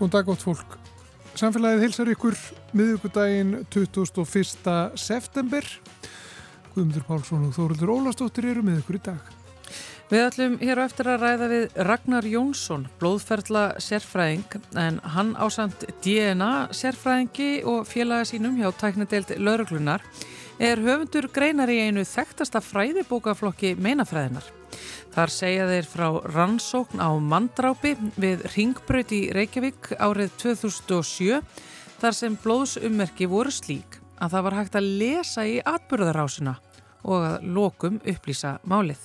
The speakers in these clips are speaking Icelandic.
Góðan dag gott fólk. Samfélagið hilsar ykkur miðugudaginn 21. september. Guðmundur Pálsson og Þórildur Ólastóttir eru með ykkur í dag. Við ætlum hér á eftir að ræða við Ragnar Jónsson, blóðferðla sérfræðing, en hann ásand DNA sérfræðingi og félaga sínum hjá tæknadeild lauruglunar er höfundur greinar í einu þekktasta fræðibókaflokki meinafræðinar. Þar segja þeir frá rannsókn á mandrápi við Ringbröð í Reykjavík árið 2007 þar sem blóðsummerki voru slík að það var hægt að lesa í atbyrðarásina og að lokum upplýsa málið.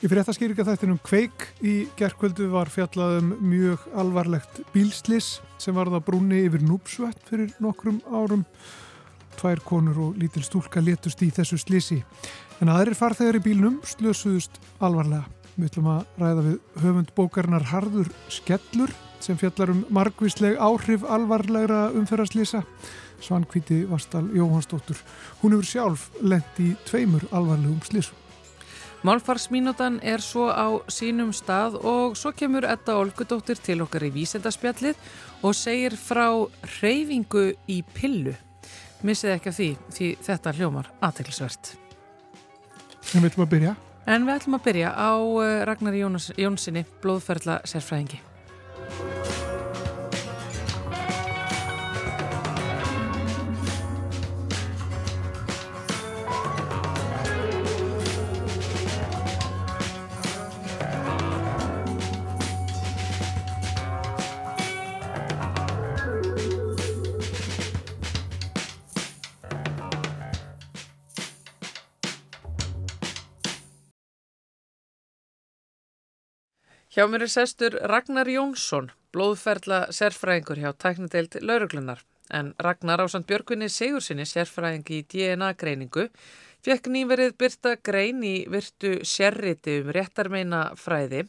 Í fréttaskýringa þættinum Kveik í gerðkvöldu var fjallaðum mjög alvarlegt bílslis sem var það brúni yfir núpsvett fyrir nokkrum árum. Tvær konur og lítil stúlka letust í þessu slisi. En aðrir farþegar í bílnum slösuðust alvarlega. Við ætlum að ræða við höfund bókarinnar Harður Skellur sem fjallar um margvísleg áhrif alvarlegra umferðarslisa. Svankvíti Vastal Jóhansdóttur. Hún hefur sjálf lent í tveimur alvarlegum slisum. Málfarsmínútan er svo á sínum stað og svo kemur Edda Olgudóttir til okkar í vísendaspjallið og segir frá reyfingu í pillu. Missið ekki af því, því þetta hljómar aðteglisvert. En við ætlum að byrja? En við ætlum að byrja á eh, Ragnar Jóns, Jónssoni, blóðferðla sérfræðingi. Hjá mér er sestur Ragnar Jónsson, blóðferðla sérfræðingur hjá tæknadeild lauruglunar. En Ragnar ásand Björgunni Sigursinni, sérfræðingi í DNA-greiningu, fekk nýverið byrta grein í virtu sérriti um réttarmeina fræði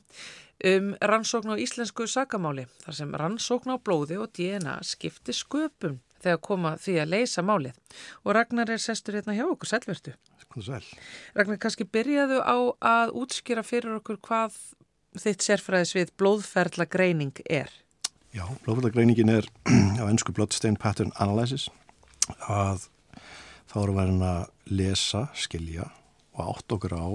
um rannsókn á íslensku sakamáli, þar sem rannsókn á blóði og DNA skipti sköpum þegar koma því að leysa málið. Og Ragnar er sestur hérna hjá okkur, selvvertu. Ragnar, kannski byrjaðu á að útskýra fyrir okkur hvað þitt sérfræðisvið blóðferðlagreining er? Já, blóðferðlagreiningin er á ennsku Bloodstain Pattern Analysis að þá eru verið að lesa, skilja og átt okkur á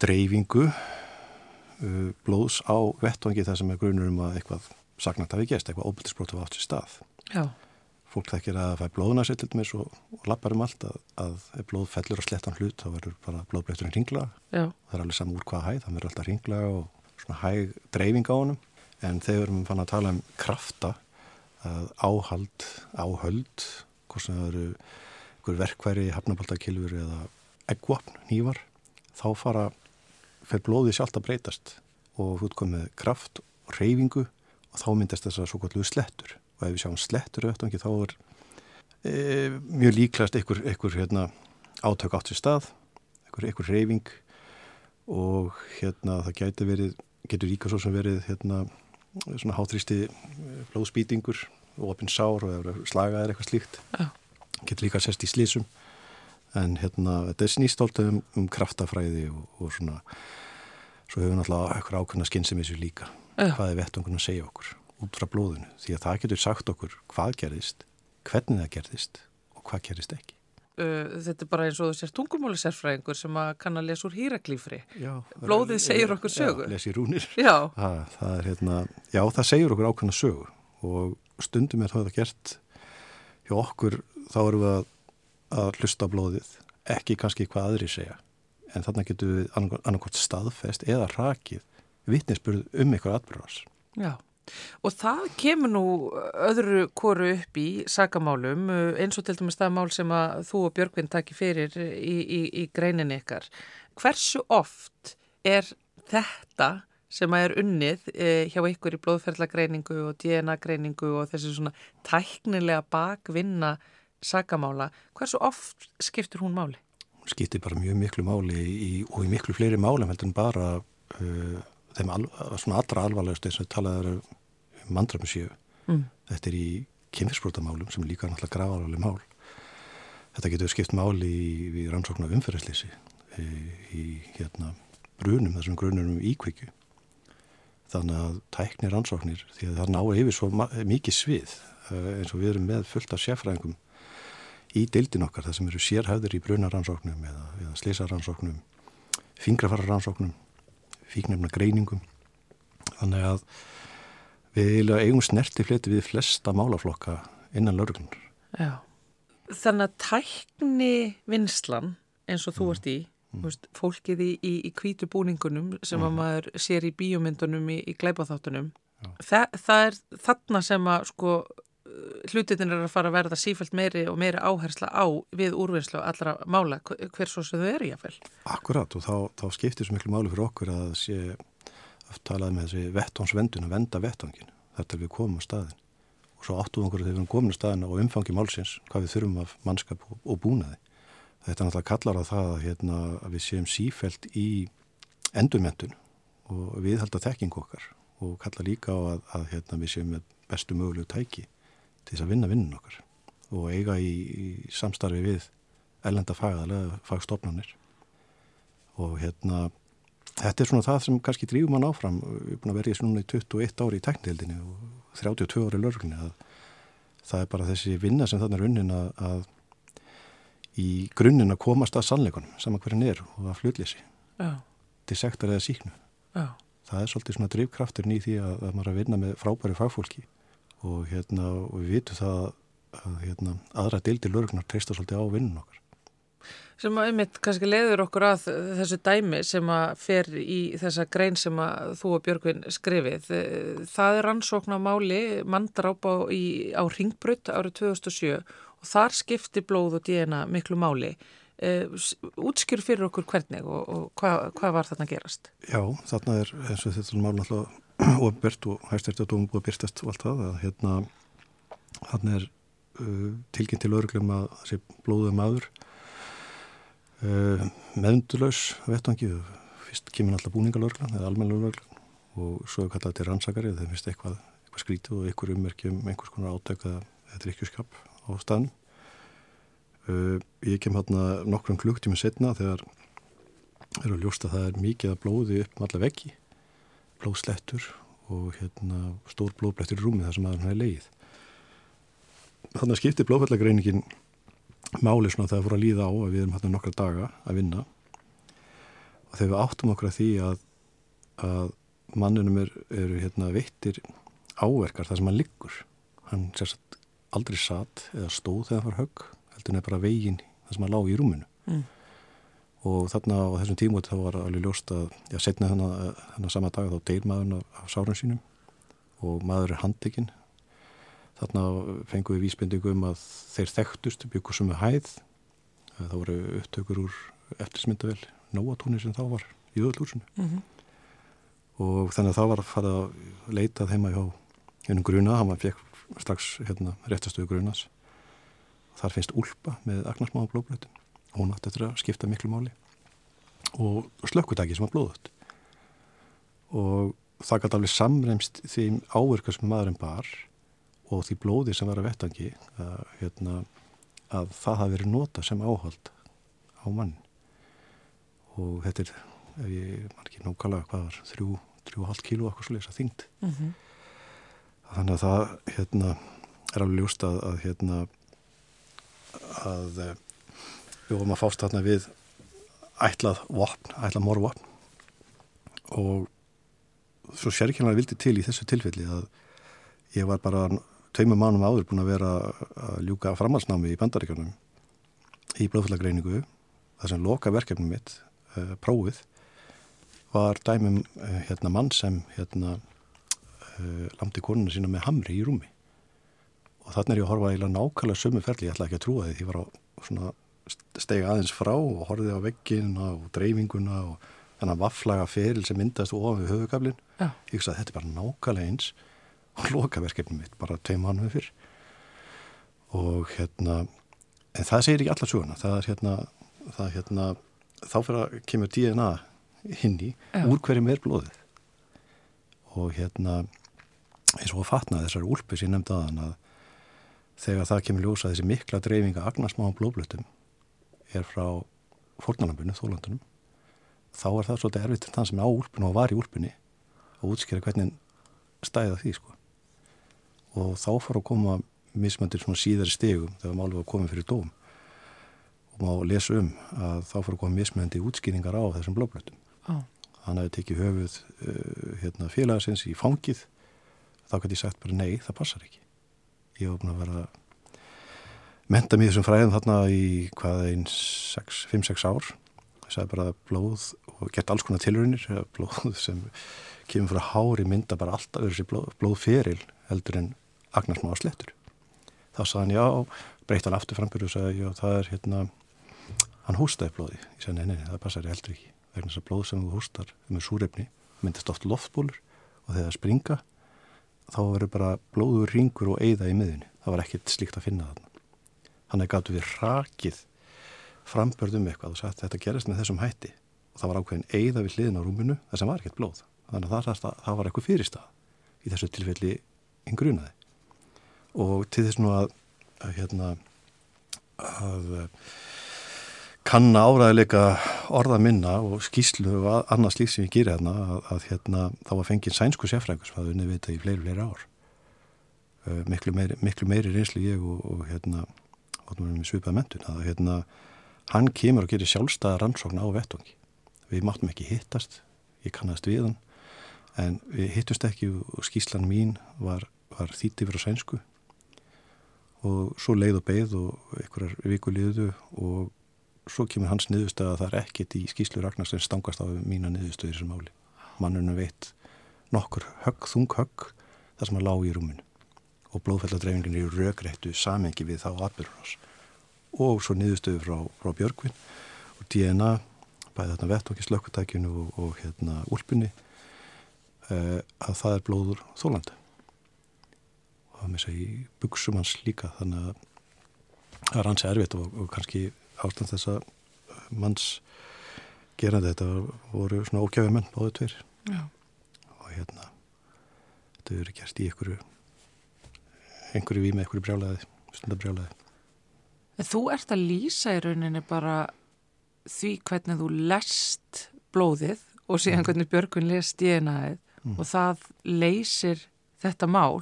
dreifingu uh, blóðs á vettvangi þar sem er grunur um að eitthvað sagnat hafi gæst, eitthvað óbyrtisbrótu átt sér stað. Já. Fólk þekkir að það fær blóðunarsill til dæmis og, og lappar um allt að, að ef blóð fellur á slettan hlut þá verður bara blóðbreyturinn ringla. Það er alveg saman úr hvaða hæð, það verður alltaf ringla og svona hæg dreifing á honum. En þegar við fann að tala um krafta, áhald, áhöld, hvort sem það eru einhver verkværi, hafnabaltakilfur eða eggvapn, nývar, þá fara, fer blóði sjálft að breytast og út komið kraft og reyfingu og þá myndast þess að svo og ef við sjáum slettur auðvitað þá er e, mjög líklegast einhver, einhver hérna, átök átt sér stað einhver, einhver reyfing og hérna það gæti verið getur líka svo sem verið hérna, svona hátrýsti blóðspýtingur og opinn sár og slagað er eitthvað slíkt. Já. getur líka sérst í slísum en hérna þetta er snýstólt um, um kraftafræði og, og svona svo hefur við náttúrulega eitthvað ákveðna skynnsemissu líka. Já. hvað er vettungun að segja okkur út frá blóðinu því að það getur sagt okkur hvað gerðist, hvernig það gerðist og hvað gerðist ekki. Þetta er bara eins og þú sérst tungumálisærfræðingur sem að kann að lesa úr hýraklífri. Blóðið segir okkur sögu. Já, lesi rúnir. Já. Það, það er hérna, já það segir okkur ákveðna sögu og stundum er það gert hjá okkur þá erum við að, að hlusta á blóðið, ekki kannski hvað aðri segja en þannig getur við annarkort staðfest eða rakið vittnesburð um eitthvað atbyrðars. Já. Og það kemur nú öðru koru upp í sakamálum eins og til dæmis það mál sem að þú og Björgvinn takki fyrir í, í, í greinin ykkar. Hversu oft er þetta sem að er unnið eh, hjá ykkur í blóðferðlagreiningu og DNA-greiningu og þessi svona tæknilega bakvinna sakamála, hversu oft skiptur hún máli? Hún skiptir bara mjög miklu máli í, og í miklu fleiri málum heldur en bara uh, þeim al, svona allra alvarlegast eins og talaður um mandramusíu. Mm. Þetta er í kynfisbrótamálum sem er líka náttúrulega gravaralegi mál. Þetta getur skipt máli í, rannsóknu af umferðarslýsi í, í hérna brunum, þessum grunum um íkvikju. þannig að tæknir ansóknir því að það ná yfir svo mikið svið uh, eins og við erum með fullt af sérfræðingum í deildin okkar það sem eru sérhæður í brunaransóknum eða, eða slísaransóknum fingrafaransóknum fíknefna greiningum þannig að við eigum snerti fleti við flesta málaflokka innan lauruglunar. Já, þannig að tækni vinslan eins og þú mm. ert í, mm. veist, fólkið í, í, í kvítu búningunum sem mm. að maður sér í bíomindunum í, í gleipaþáttunum, Þa, það er þarna sem að sko hlutin er að fara að verða sífælt meiri og meiri áhersla á við úrvinnslu allra mála hver svo sem þau eru fel. Akkurat og þá, þá skiptir svo miklu máli fyrir okkur að sé að talaði með þessi vettónsvendun að venda vettangin þar til við komum á staðin og svo áttuðum okkur þegar við komum á staðin og umfangi málsins hvað við þurfum af mannskap og, og búnaði. Þetta náttúrulega kallar á það að, hérna, að við séum sífælt í endurmentun og við held að þekking okkar og kalla líka á að, að hérna, við séum með bestu mögulegu tæki til þess að vinna vinnun okkar og eiga í, í samstarfi við ellenda fagstofnanir og hérna þetta er svona það sem kannski drýfum mann áfram. Við erum búin að verja núna í 21 ári í teknildinni og 32 ári lörglunni að það er bara þessi vinna sem þannig er unnin að, að í grunninn að komast að sannleikunum saman hverjan er og að flutlýsi til sektar eða síknu Já. það er svolítið svona drivkrafturinn í því að, að maður er að vinna með frábæri fagfólki. Og hérna og við vitum það að hérna, aðra deildi lörgnar treysta svolítið á vinnun okkar sem að einmitt kannski leiður okkur að þessu dæmi sem að fer í þessa grein sem að þú og Björgvin skrifið. Það er rannsókn á máli manndráp á, á Ringbrut árið 2007 og þar skipti blóð og DNA miklu máli. Útskjur fyrir okkur hvernig og, og hvað, hvað var þarna gerast? Já, þarna er eins og þetta er mál náttúrulega ofbert og hægst eftir að dóma búið byrstast og allt það að hérna hann er uh, tilkynnt til öruglum að þessi blóðu maður uh, meðundurlaus vettangi fyrst kemur alltaf búningalörglan eða almenlörglan og svo er kallað til rannsakari þegar finnst eitthvað, eitthvað skrítið og einhver ummerkjum einhvers konar átæk eða drikkjuskap á staðnum. Uh, ég kem hérna nokkrum klukktími setna þegar eru að ljósta að það er mikið að blóði upp um alla veggi blóðslettur og hérna stór blóðblettur í rúmi þar sem aðeins er leið þannig að skipti blóðfællagreiningin máli svona þegar það fór að líða á að við erum hérna nokkra daga að vinna. Og þegar við áttum okkur að því að, að mannunum eru er, hérna vittir áverkar þar sem hann liggur. Hann sérst aldrei satt eða stóð þegar hann far högg heldur nefnir bara veginn þar sem hann lág í rúmunu mm. og þarna á þessum tímóti þá var alveg ljóst að já, setna þennan sama dag þá deyr maðurinn af, af sárun sínum og maður er handekinn Þarna fengum við vísbendingu um að þeir þekktust byggur sem við hæð. Það voru upptökur úr eftirsmyndavel Nóatúni sem þá var í öðlúsinu. Mm -hmm. Og þannig að það var að fara að leitað heima hjá hennum gruna. Hann fekk strax hérna, réttastöðu grunas. Þar finnst úlpa með agnarsmáða blóðblötum. Hún átti eftir að skipta miklu máli. Og slökkutæki sem var blóðut. Og það gæti alveg samremst því áverka sem maðurinn bar og því blóði sem var að vettangi að, hérna, að það hafi verið nota sem áhald á mann. Og þetta er, ef ég margir nákvæmlega hvað var, 3,5 kíló eitthvað svolítið að þyngd. Mm -hmm. þannig að það hérna, er alveg ljúst að, að hérna að eh, við vorum að fást þarna við ætlað vopn, ætlað morvopn. Og svo sérkjörlega vildi til í þessu tilfelli að ég var bara tveimur mánum áður búin að vera að ljúka framhalsnámi í bandaríkjörnum í blóðfallagreiningu þar sem loka verkefnum mitt uh, prófið var dæmum uh, hérna mann sem hérna uh, lamdi konuna sína með hamri í rúmi. Og þannig er ég að horfa eiginlega nákvæmlega sömu ferli, ég ætla ekki að trúa því ég var svona stega aðeins frá og horfið á veggina og dreifinguna og þannig að vafflaga feril sem myndast ofan við höfugablin ég veist að þetta er bara nákvæmlega eins lokaverkefni mitt bara tveim mánuði fyrr. Og hérna en það segir ekki allar söguna það er hérna, það er hérna þá fyrir að kemur DNA hinn í ja. úr hverjum er blóðið. Og hérna eins og að fatna þessar úlpu sem ég nefndi aðan að þegar það kemur ljósa þessi mikla dreifinga agnarsmáum blóðblötum er frá fórnalambunum, þólandunum þá er það svolítið erfitt þann sem er á úlpunum og var í úlpunni og útskýra hvernig stæða því sko og þá fór að koma mismöndir svona síðari stegum þegar málið var komið fyrir dóm. Og má lesa um að þá fór að koma mismöndi útskýringar á þessum blóðblötum oh. hann hefði tekið höfuð uh, hérna, félagasins í fangið. Þá gæti ég sagt bara nei, það passar ekki. Ég var búin að vera menta mér þessum fræðum þarna í hvað einn 5-6 ár. Ég sagði bara blóð og gert alls konar tilrunir blóð sem kemur frá hári mynda bara alltaf öðru sér blóð, blóðferil heldur en agnarsmáa slettur þá sagði hann já, breytt hann aftur frambyrju og sagði já, það er hérna hann hústaði blóði, ég sagði nei, nei, það passar ég heldur ekki vegna þess að blóð sem þú hústar með súrefni myndist oft loftbólur og þegar það springa þá verður bara blóður ringur og eigða í miðunni það var ekkert slíkt að finna þarna. Hann er gætu við rakið frambörðum eitthvað og sagt þetta gerist með þessum hætti. Og það var ákveðin eigða við hliðin á rúminu þess að var ekkert blóð. Þannig að það, það var eitthvað fyrirstað í þessu tilfelli yngrunaði og til þess nú að, að hérna að kanna áræðileika orða minna og skýslu og annars líkt sem ég gýri hérna að, að hérna þá var fengið sænsku sérfrækus hvað við veitum í fleiri, fleiri ár. Uh, miklu, meiri, miklu meiri reynslu ég og, og hérna svipað mentun að hérna hann kemur og gerir sjálfstæða rannsókn á vettungi við máttum ekki hittast ég kannast við hann en við hittust ekki og skýslan mín var, var þýtti fyrir sænsku og svo leið og beigð og einhverjar viku liðu og svo kemur hans niðurstöð að það er ekkit í skýslu Ragnars sem stangast á mína niðurstöð í þessum máli. Mannunum veit nokkur högg, þung högg þar sem að lág í rúminu. Og blóðfelladreifingin er í rögrættu samengi við þá aðbyrjurnas og svo niðurstöðu frá, frá Björgvin og DNA bæði þarna vett og ekki slökkutækjunu og, og hérna úlpunni eh, að það er blóður þólandi og það með segja í buksum hans líka þannig að það er hans erfitt og, og kannski ástand þess að manns gerandi þetta voru svona ókjæfi menn báðu tveir Já. og hérna þetta eru gert í einhverju einhverju vými, einhverju brjálæði stundabrjálæði Þú ert að lýsa í rauninni bara því hvernig þú lest blóðið og síðan mm. hvernig Björgun lest DNA-ið mm. og það leysir þetta mál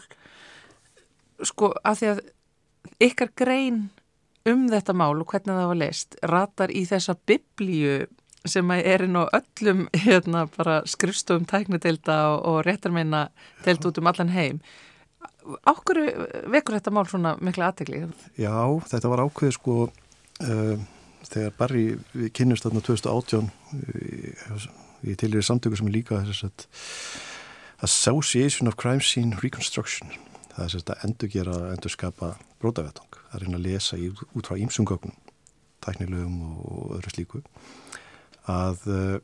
sko af því að ykkar grein um þetta mál og hvernig það var leist ratar í þessa biblíu sem er inn á öllum hérna, skrifstofum tæknadeilda og, og réttarmeina deilt út um allan heim Áhverju vekur þetta mál svona mikla aðtegli? Já, þetta var ákveð sko uh, þegar Barry kynast þarna 2018 í tilir samtöku sem er líka þess að Association of Crime Scene Reconstruction það er sérst að endurgera, endurskapa brótavetang, það er einn að lesa í, út frá ímsumgögnum, tæknilegum og öðru slíku að uh,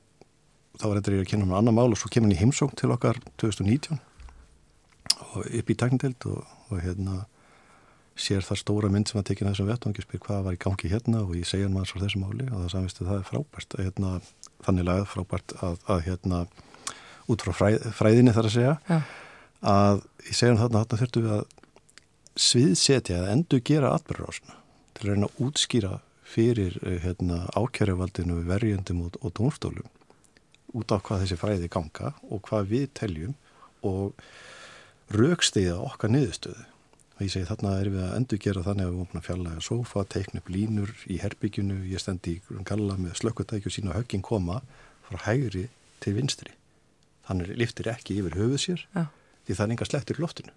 þá er þetta að kynna um annar mál og svo kemur hann í heimsókn til okkar 2019 og upp í tæknideld og, og hérna sér það stóra mynd sem að tekina þessum vettangi og spyr hvað var í gangi hérna og ég segja hann maður svo þessum máli og það samistu það er frábært að hérna, þannig lagað frábært að, að hérna út frá fræð, fræðinni þar að segja. Ja að ég segja um þarna þarna þurftum við að sviðsetja eða endur gera atbyrgarásuna til að reyna að útskýra fyrir eh, hérna, ákjærjavaldinu verjendum og, og dónstólum út af hvað þessi fræði ganga og hvað við teljum og raukstiða okkar niðurstöðu. Og ég segi þarna er við að endur gera þannig að við opna fjallega sofa, teikna upp línur í herbyggjunu, ég stendi í galla með slökkutækju og sína höggin koma frá hægri til vinstri. Þannig liftir ekki yfir höfuð sér. Ja því það er enga slektur í loftinu.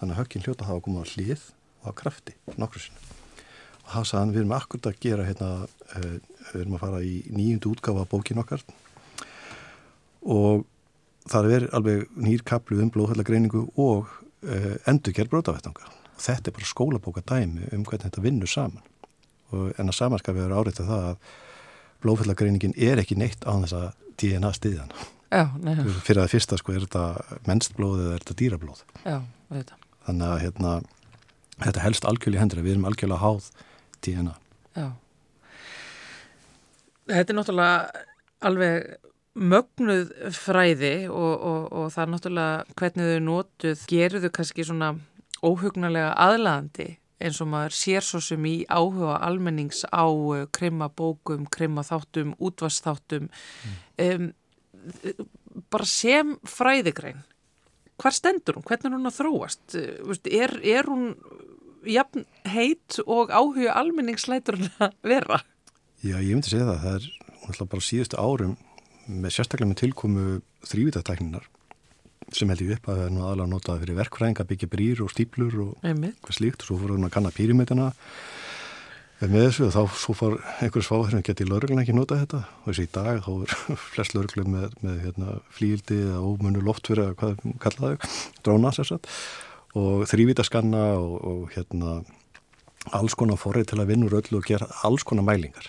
Þannig að höggin hljóta hafa komið á hlið og á krafti nokkur sinna og það sagðan við erum akkurat að gera hérna, uh, við erum að fara í nýjundu útgáfa bókin okkar. Og það er alveg nýr kaplu um blóðhællagreiningu og uh, endurgerð brótavættanga og þetta er bara skólabóka dæmi um hvernig þetta vinnur saman. Og en að samanskapið er áriðt að það að blóðhællagreiningin er ekki neitt á þess að DNA stiðjan Já, fyrir að fyrsta sko er þetta mennstblóð eða er þetta dýrablóð? Já, þannig að hérna, þetta helst algjörlega hendur við erum algjörlega háð DNA Já. Þetta er náttúrulega alveg mögnuð fræði og, og, og það er náttúrulega hvernig þau notuð geruðu kannski svona óhugnarlega aðlæðandi eins og maður sér svo sem í áhuga almennings á krimma bókum, krimma þáttum, útvastáttum mm. um, bara sem fræðigrein, hvar stendur hún? Hvernig er hún að þróast? Er, er hún jafn heit og áhuga almenningsleitur að vera? Já, ég myndi segja það. Það er alltaf bara síðustu árum með sérstaklega með tilkomu þrývitaðtækninar sem held ég upp að það er nú aðalega notað fyrir verkfræðinga, byggja brýr og stíplur og Einmitt. hvað slíkt og svo fór hann að kanna pýrimetina með þessu þá svo fór einhvers fáður sem geti lauruglan ekki notað þetta? Og þessi í dag þá er flest lauruglan með, með hérna, flíildi eða ómunnu loftfyrir eða hvað kallaðu, dróna sérsagt og þrývítaskanna og, og hérna alls konar forrið til að vinna úr öllu og gera alls konar mælingar.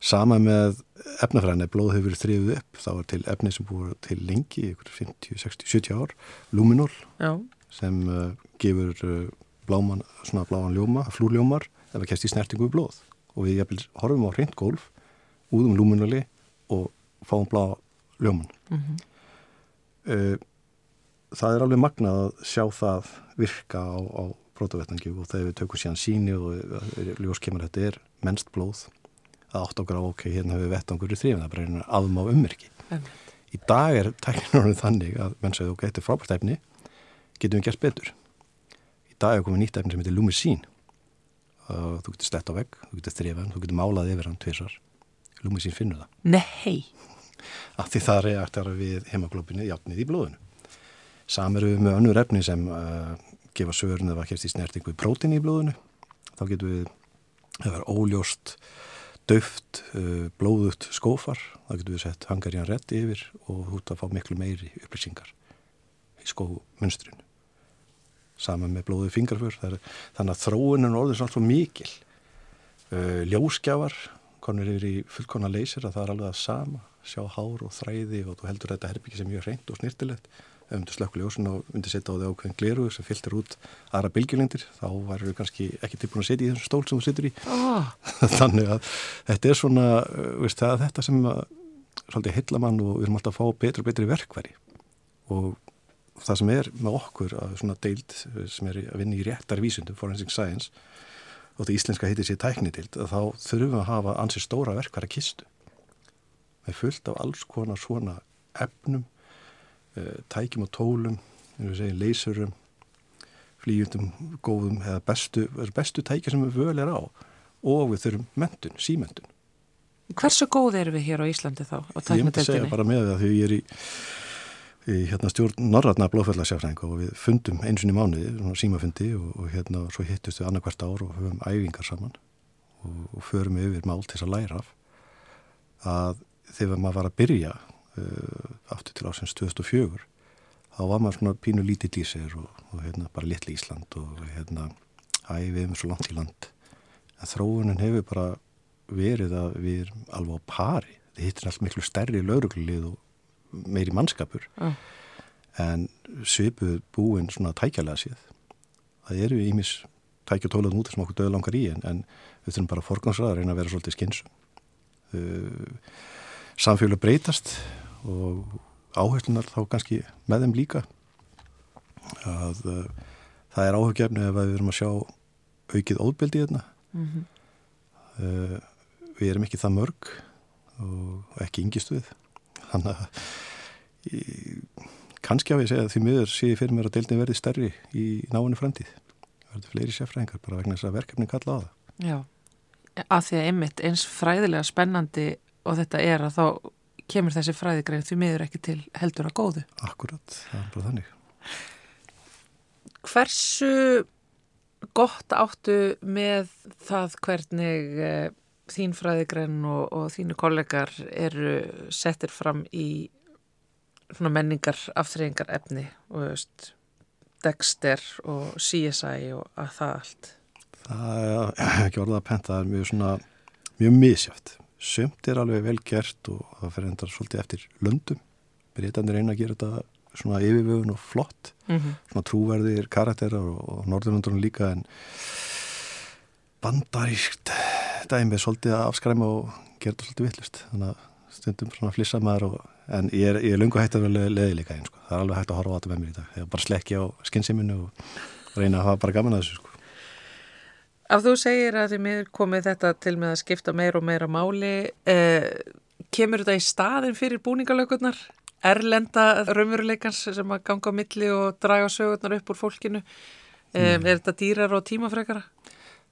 Sama með efnafræðinni, blóð hefur þrifið upp, þá er til efni sem búið til lengi, ykkur 50, 60, 70 ár, luminol, Já. sem uh, gefur uh, bláman, svona bláan ljóma, flúrljómar, ef það kemst í snertingu við blóð. Og við jæfnvel horfum á hreint gólf, úðum luminoli og fáum blá ljóman. Mm -hmm. uh, það er alveg magnað að sjá það virka á, á brótavettangi og þegar við tökum síðan síni og ljós kemur þetta er mennst blóð að átt okkur á ok, hérna hefur vettangur í þrifin, það bara er aðum á ummerki. Í dag er tækninurinn þannig að menn segja ok, þetta er frábært efni, getum við gert betur. Í dag er komið nýtt efni sem heitir Lumisín. Þú getur slett á vegg, þú getur þrifan, þú getur málað yfir hann tvirsar. Lumisín finnur það. Nei! Af því það reaktar við hemaglópinu játnið í blóðinu. Samir við með önnur efni sem uh, gefa sögurinn eða kemst í snertingu í prótin í blóðinu. Þá getur við, það er óljóst döft, uh, blóðugt skófar, það getur við sett hangarjan rétt yfir og ert að fá miklu meiri upplýsingar í skómunstrinu. Saman með blóðu fingarfur, þannig að þróunin orður svolítið svo mikil. Uh, ljóskjafar, konur yfir í fullkona leysir að það er alveg að sama, sjá hár og þræði og þú heldur þetta herbyggi sem mjög reynd og snirtilegt ef um þú slökkur ljósun og undir setja á því ákveðin gleru sem fylgir út aðra bylgjulendir þá væri við kannski ekki tilbúin að setja í þessum stól sem þú sittur í. Oh. þannig að þetta er svona uh, veist, þetta sem að, svolítið heitlamann og við erum alltaf að fá betri og betri verkværi og það sem er með okkur að svona deild sem er að vinna í réttar vísundum forensic science og þetta íslenska heitir sér tæknitild að þá þurfum við að hafa ansið stóra verkværa kistu með fullt af alls konar svona efnum Eh, tækjum og tólum, leysurum, flýjundum, góðum eða bestu, bestu tækja sem við völ er á og við þurfum mentun, símentun. Hversu góð eru við hér á Íslandi þá? Ég myndi segja bara með það því ég er í, í hérna, stjórn Norratna blóðfællarsjáfræðing og við fundum eins og í mánuði, símafundi og, og hérna svo hittust við annarkvært ár og höfum æfingar saman og, og förum yfir mál til þess að læra af. Að þegar maður var að byrja uh, aftur til ásins 2004 þá var maður svona pínu lítið í sér og, og hérna bara litli Ísland og hérna æg við erum svo langt í land. En þróunin hefur bara verið að við erum alveg á pari. Það hittir allt miklu stærri lauruglið og meiri mannskapur. Uh. en svipuð búin svona tækjalega séð. Það eru ímis tækja tólaðum út sem okkur döðu langar í en, en við þurfum bara að forgansraða að reyna að vera svolítið skynsum uh, samfélag breytast og áherslunar þá kannski með þeim líka. Að uh, það er áhugjefni ef við erum að sjá aukið óbeldi hérna. Mm -hmm. uh, við erum ekki það mörg og ekki yngist við þannig að í, kannski á ég segja að því miður sé ég fyrir mér að deildin verði stærri í náinu framtíð verður fleiri sérfræðingar bara vegna þess að verkefni kalla á það Já, að því að einmitt eins fræðilega spennandi og þetta er að þá kemur þessi fræðigrein því miður ekki til heldur að góðu. Akkurat, það er bara þannig. Hversu gott áttu með það hvernig e, þín fræðigrein og, og þínu kollegar eru settir fram í menningar aftreyingar efni og veist, Dexter og CSI og að það allt? Það er ekki orðað að penta, það er mjög svona mjög misjátt sömt er alveg vel gert og það fer endar svolítið eftir löndum breytanir eina að gera þetta svona yfirvögun og flott mm -hmm. svona trúverðir karakterar og, og norðurlöndunum líka en bandaríkt dæmi er svolítið að afskræma og gera þetta svolítið vittlust þannig að stundum svona flissa maður og, en ég er, ég er lungu hægt að vera leðileika einn sko. það er alveg hægt að horfa á þetta með mér í dag ég er bara slekki á skynnsiminu og reyna að hafa bara gaman að þessu sko. Af þú segir að þið miður komið þetta til með að skipta meira og meira máli, eh, kemur þetta í staðin fyrir búningalökurnar? erlenda raunveruleikans sem að ganga á milli og draga sögurnar upp úr fólkinu. Um, er þetta dýrar og tímafrekara?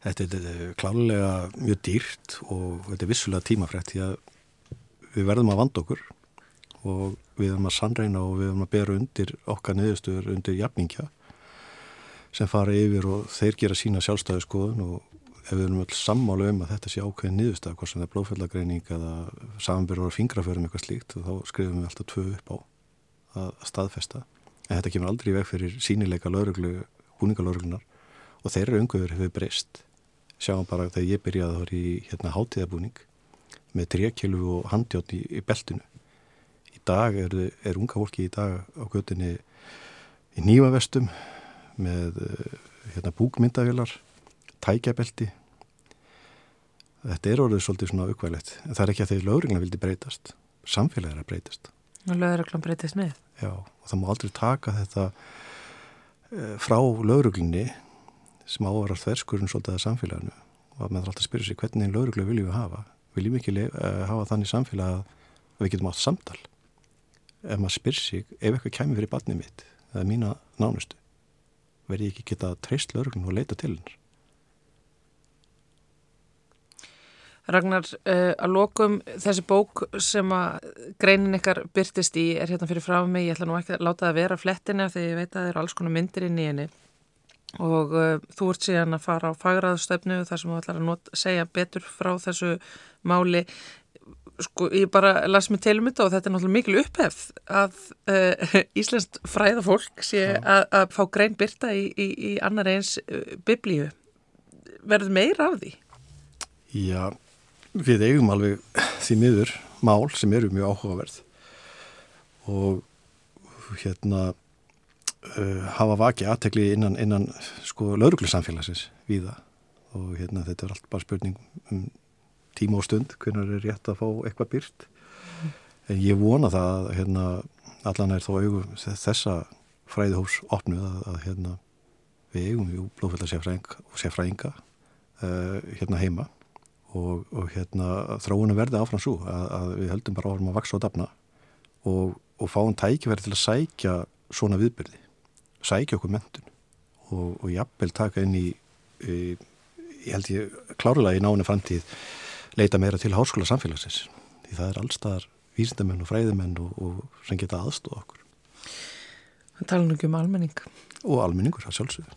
Þetta er klálega mjög dýrt og þetta er vissulega tímafrekt því að við verðum að vanda okkur og við verðum að sannreina og við verðum að bera undir okkar niðurstöður undir jafningja sem fara yfir og þeir gera sína sjálfstæðu skoðun og ef við erum öll sammálu um að þetta sé ákveðin niðurstöð hvort sem það er blóðfellagreining eða samanbyrður og fingraförum eitthvað slíkt þá skrifum við alltaf tvö upp á að staðfesta. En þetta kemur aldrei í veg fyrir sínileika lauruglu, búningalöruglunar og þeirra umgöður hefur breyst sjáum bara þegar ég byrjaði að það var í hérna, hátíðabúning með trékjölu og handjátt í, í beltinu. Í dag er, er unga fólki í dag á göttinni í nývavestum með hérna, búkmyndavilar, tækjabelti. Þetta er orðið svolítið svona aukvæðilegt. En það er ekki að þeir lögurinn vildi breytast. Samfélagir að breytast. Og lögurinn breytist með? Já, og það má aldrei taka þetta eh, frá lögurinn sem ávarar þverskurinn svolítið að samfélaginu. Og að maður alltaf spyrja sig hvernig einn lauruglu viljum við hafa? Viljum við ekki uh, hafa þannig samfélag að við getum átt samtal? Ef maður spyr sig ef eitthvað kæmi fyrir barnið mitt eða mína nánustu verði ég ekki geta treyst lauruglun og leita til hennar? Ragnar, uh, að lokum þessi bók sem að greinin ykkar byrtist í er hérna fyrir frá mig, ég ætla nú ekki að láta það vera flettina þegar ég veit að það eru alls konar myndir inn í henni og uh, þú ert síðan að fara á fagraðstöfnu þar sem þú ætlar að not, segja betur frá þessu máli. Sko ég bara las mig til um þetta og þetta er náttúrulega mikil upphefð að uh, Íslandst fræðafólk sé að fá grein byrta í, í, í annar eins uh, biblíu. Verður meira af því? Já, við eigum alveg því miður mál sem eru mjög áhugaverð. Og hérna uh, hafa vakið aðtekli innan, innan sko lauruglusamfélagsins viða og hérna þetta er allt bara spurning um tíma og stund hvernig er rétt að fá eitthvað byrt en ég vona það að hérna allan er þó augum þessa fræðihós opnuð að, að hérna við eigum við blóðfælda sérfræðing og sérfræðinga uh, hérna heima. Og, og hérna þróunum verði áfram svo að, að við höldum bara áfram að vaksa og dafna og, og fáum tækifæri til að sækja svona viðbyrði sækja okkur mentun og, og jafnvel taka inn í, í ég held ég klárlega í náinu framtíð leita meira til háskóla samfélagsins því það er allstaðar vísindamenn og fræðimenn og, og sem geta aðstóða okkur. Það tala nú ekki um almenning. Og almenningur, það sjálfsögur.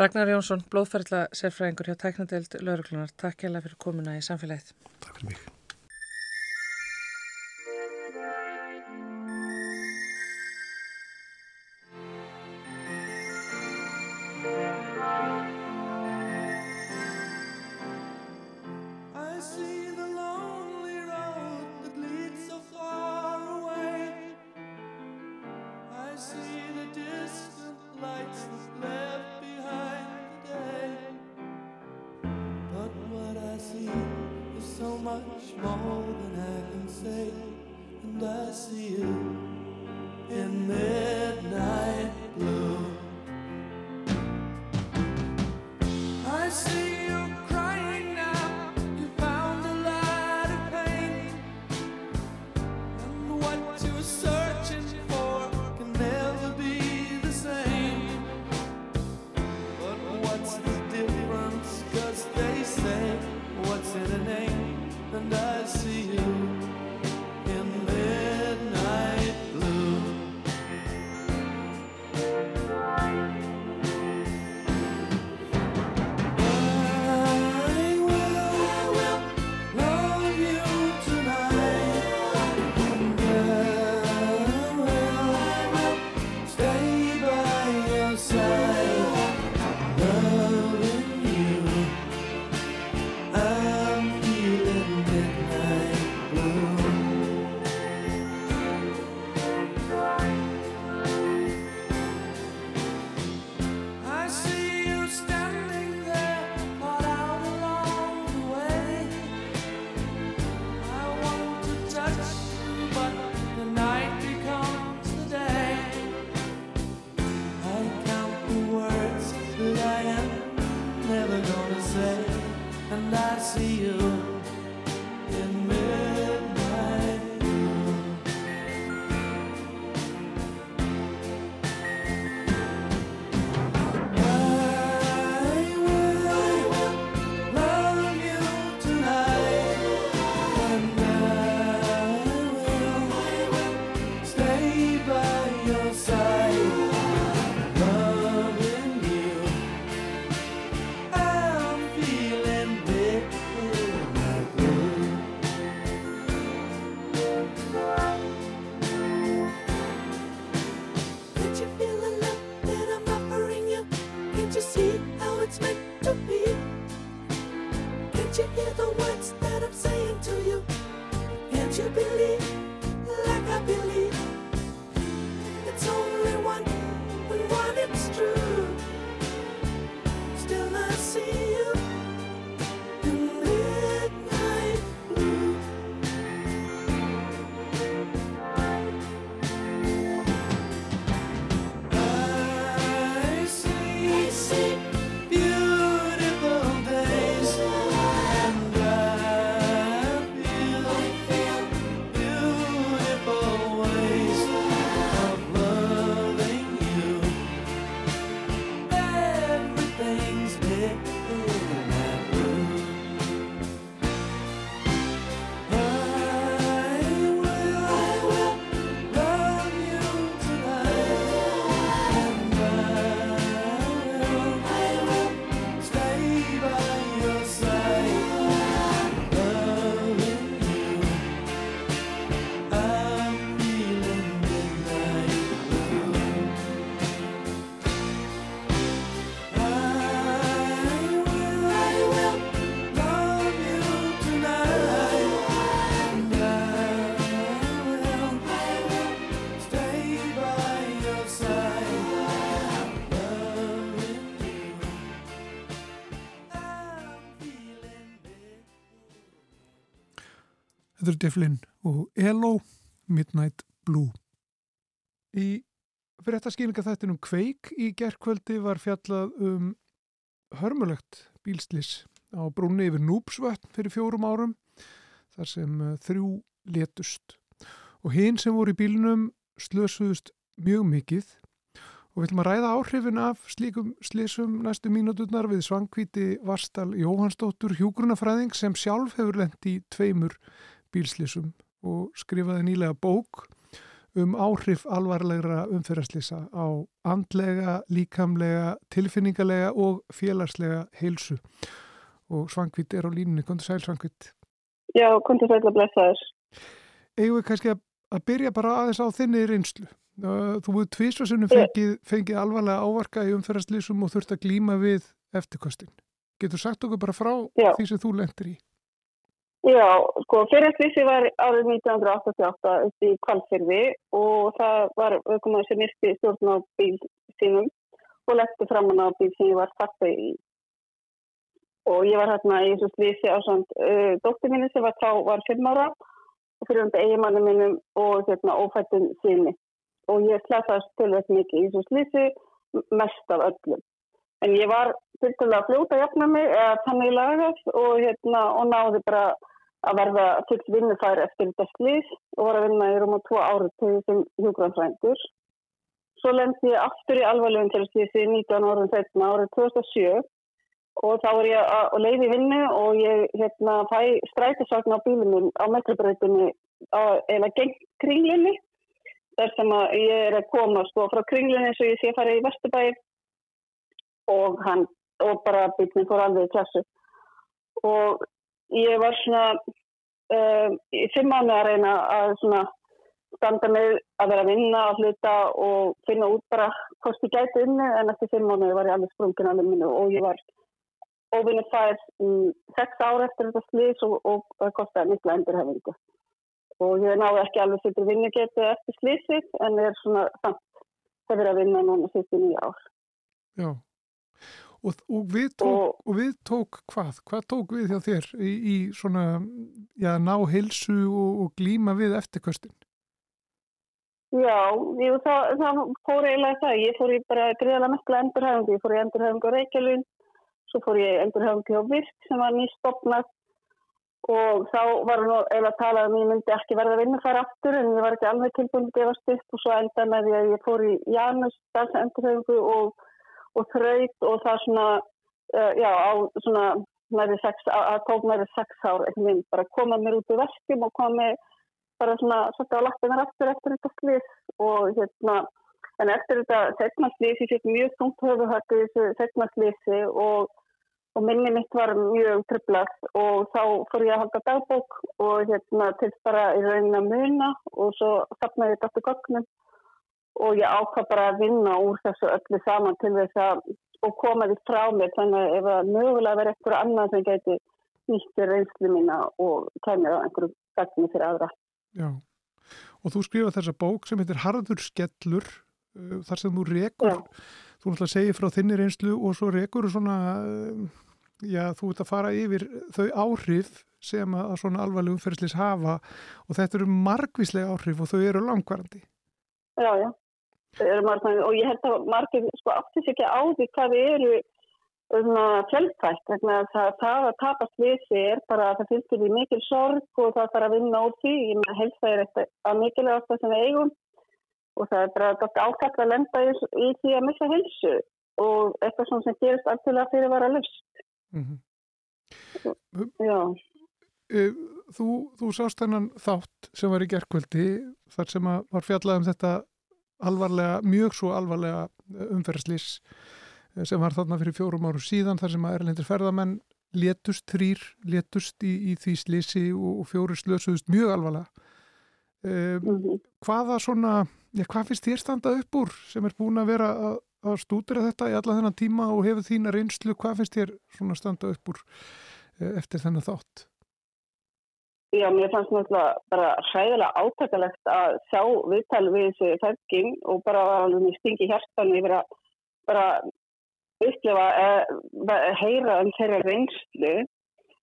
Ragnar Jónsson, blóðferðla sérfræðingur hjá Tæknadeild Lauruglunar. Takk hjá fyrir komuna í samfélagið. Takk fyrir mig. Devlin og Elo Midnight Blue. Í fréttaskýringa þættinum Kveik í gerðkvöldi var fjallað um hörmulegt bílslis á brúni yfir Núpsvötn fyrir fjórum árum þar sem uh, þrjú letust og hinn sem voru í bílunum slösuðust mjög mikið og við ætlum að ræða áhrifin af slíkum slísum næstu mínúturnar við svangvíti Varstal Jóhannsdóttur Hjúgrunafræðing sem sjálf hefur lendi í tveimur bílslísum og skrifaði nýlega bók um áhrif alvarlegra umferðarslýsa á andlega, líkamlega, tilfinningalega og félagslega heilsu. Og Svangvít er á línunni. Kondur sæl Svangvít. Já, kontur sæl að blessa þess. Eða við kannski að, að byrja bara aðeins á þinni reynslu. Þú búið tvísvarsunum fengið, fengið alvarlega ávarka í umferðarslýsum og þurft að glíma við eftirkostin. Getur sagt okkur bara frá Já. því sem þú lendir í? Já, sko, fyrir þessi var árið 1988 upp í Kvalfyrði og það var auðvitað sem myrti stjórn á bíl sínum og letti fram hann á bíl sem ég var fatta í. Og ég var hérna í þessu slísi á svont uh, dóttir minni sem var þá var 5 ára og fyrir hundi eigimannu minnum og hérna ófættum síni. Og ég slasaðist til þess mikið í þessu slísi mest af öllum. En ég var til að fljóta jafna mig eða tannig lagast og hérna og náði bara að verða fullt vinnufær eftir slís og var að vinna í rúm og tvo árið til þessum hjógrannfrængur. Svo lendi ég aftur í alvarlegum til slísi 19 árum setna árið 2007 og þá er ég að leiði vinnu og ég hérna, fæ strætisvagn á bílunum á metrobreytunni eða geng kringlinni þar sem að ég er að koma sko frá kringlinni og ég sé að fara í Vesturbæi og og bara bílunum fór alveg í klassu og ég var svona uh, í fimm mánu að reyna að svona standa með að vera að vinna, að hluta og finna út bara hvort ég gæti unni en eftir fimm mánu var ég alveg sprungin að minnu og ég var óvinnið fær um, sex ára eftir þetta slís og, og það kostiði mikla endurhefingu og ég náði ekki alveg fyrir vinnu getið eftir slísið en er svona samt verið að vinna núna sýtti nýja ár. Já. Og, og, við tók, og, og við tók hvað? Hvað tók við hjá þér í, í svona, já, ná heilsu og glíma við eftirkvöstin? Já, jú, það, það fór eiginlega það. Ég fór í bara greiðalega mestla endurhæfingu. Ég fór í endurhæfingu á Reykjavín, svo fór ég endurhæfingu á Virk sem var nýstofnað og þá var nú eiginlega að tala um ég myndi ekki verða að vinna þar aftur en ég var ekki alveg tilbúin að gefast upp og svo enda með því að ég fór í Janus, þessu endurhæfingu og og þraut og það svona, uh, já, á svona næri sex, að tók næri sex ár ekki minn, bara koma mér út úr verkjum og mér bara svona svolítið á lagtinar eftir eftir þetta slís og hérna, en eftir þetta segnaslísi, ég fikk mjög tungt höfuhættu þessu segnaslísi og og minni mitt var mjög tröflast og þá fór ég að halda dagbók og hérna til bara í raunin að muna og svo sapnaði þetta aftur gognum og ég ákvað bara að vinna úr þessu öllu saman til þess að og koma því frá mér þannig að ef það mögulega verið eitthvað annað sem geti nýttir reynslu mína og kemur á einhverju gagnir fyrir aðra. Já, og þú skrifa þessa bók sem heitir Harður skellur uh, þar sem þú rekur, já. þú náttúrulega segir frá þinni reynslu og svo rekur svona, uh, já þú ert að fara yfir þau áhrif sem að svona alvarleg umferðslis hafa og þetta eru margvíslega áhrif og þau eru langvarandi. Já, já og ég held að margir sko aftur sér ekki á því hvað við eru um fjölfætt það, það að tapast við sér bara að það fylgir því mikil sorg og það þarf að vinna út því. Ég meina helsa er eitthvað að mikilvægast það sem við eigum og það er bara ákvæmt að lenda í, í því að missa helsu og eitthvað sem gerist alltaf fyrir að vara löst mm -hmm. Já Þú, þú sást hennan þátt sem var í gerðkvöldi þar sem var fjallað um þetta alvarlega, mjög svo alvarlega eh, umferðslís eh, sem var þarna fyrir fjórum árum síðan þar sem að erlendir ferðamenn létust þrýr, létust í, í því slísi og, og fjóri slösuðust mjög alvarlega mm -hmm. hvaða svona ja, hvað finnst þér standa upp úr sem er búin að vera að, að stúdira þetta í alla þennan tíma og hefur þína reynslu, hvað finnst þér svona standa upp úr eftir þennan þátt? Já, mér fannst náttúrulega bara hræðilega átakalegt að sjá viðtal við þessu fælgin og bara alveg stingi hjartan yfir að bara upplefa að heyra um þeirra reynslu.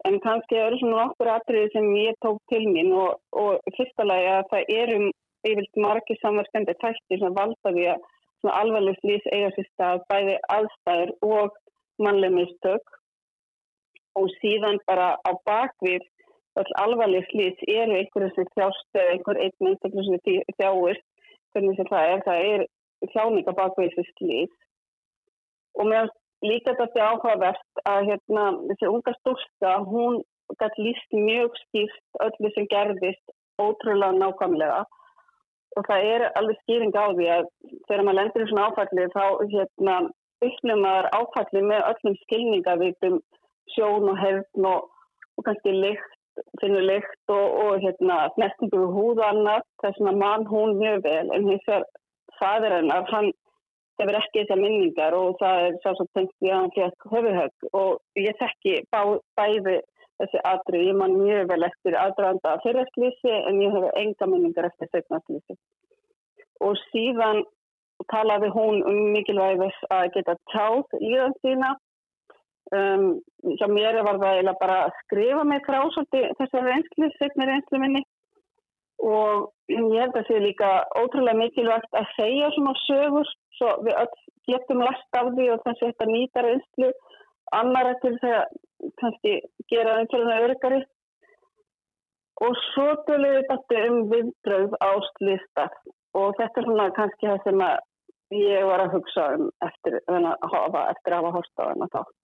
En kannski eru svona nokkur atriði sem ég tók til mín og, og fyrstulega að það erum yfirlt margir samverkandi tættir sem valda því að alvarleg slís eiga sér stað bæði aðstæður og mannleg mistök. Og síðan bara á bakvið all alvarleg slís eru einhverju sem þjást eða einhver einn einstaklega sem þjáist hvernig sem það er, það er þjáninga bakveg þessi slís og mér líka þetta áhugavert að hérna, þessi unga stúrsta hún gæti líst mjög skýrt öllu sem gerðist ótrúlega nákvæmlega. Og það er alveg skýring á því að þegar maður lendir í svona áfalli þá hérna, upplifum maður áfalli með öllum skilningavítum sjón og hefn og, og kannski lykt finnur lykt og, og hérna snertingu húð og annað þess að mann hún mjög vel. En hins vegar fadur hennar hann hefur ekki þessar minningar og það er svo tengt því að hann fekk höfuhögg og ég þekki bá, bæði þessi aðri, ég man mjög vel eftir aðdraðanda fyrirslýsi en ég hefur enga minningar eftir segnaslýsi og síðan talaði hún um mikilvægis að geta tjáð líðan sína Um, hjá mér var það eiginlega bara að skrifa mig frá svolítið þessar reynslu, segna reynslu minni. Og ég held að það sé líka ótrúlega mikilvægt að segja svona sögur svo við öll getum last af því og þannig að þetta nýta reynslu annara til þegar kannski gera einhverjum örygari og svo við þetta um viðbröð áslýstar og þetta er svona kannski það sem ég var að hugsa um eftir að hafa, eftir að hafa horta á þennan þátt.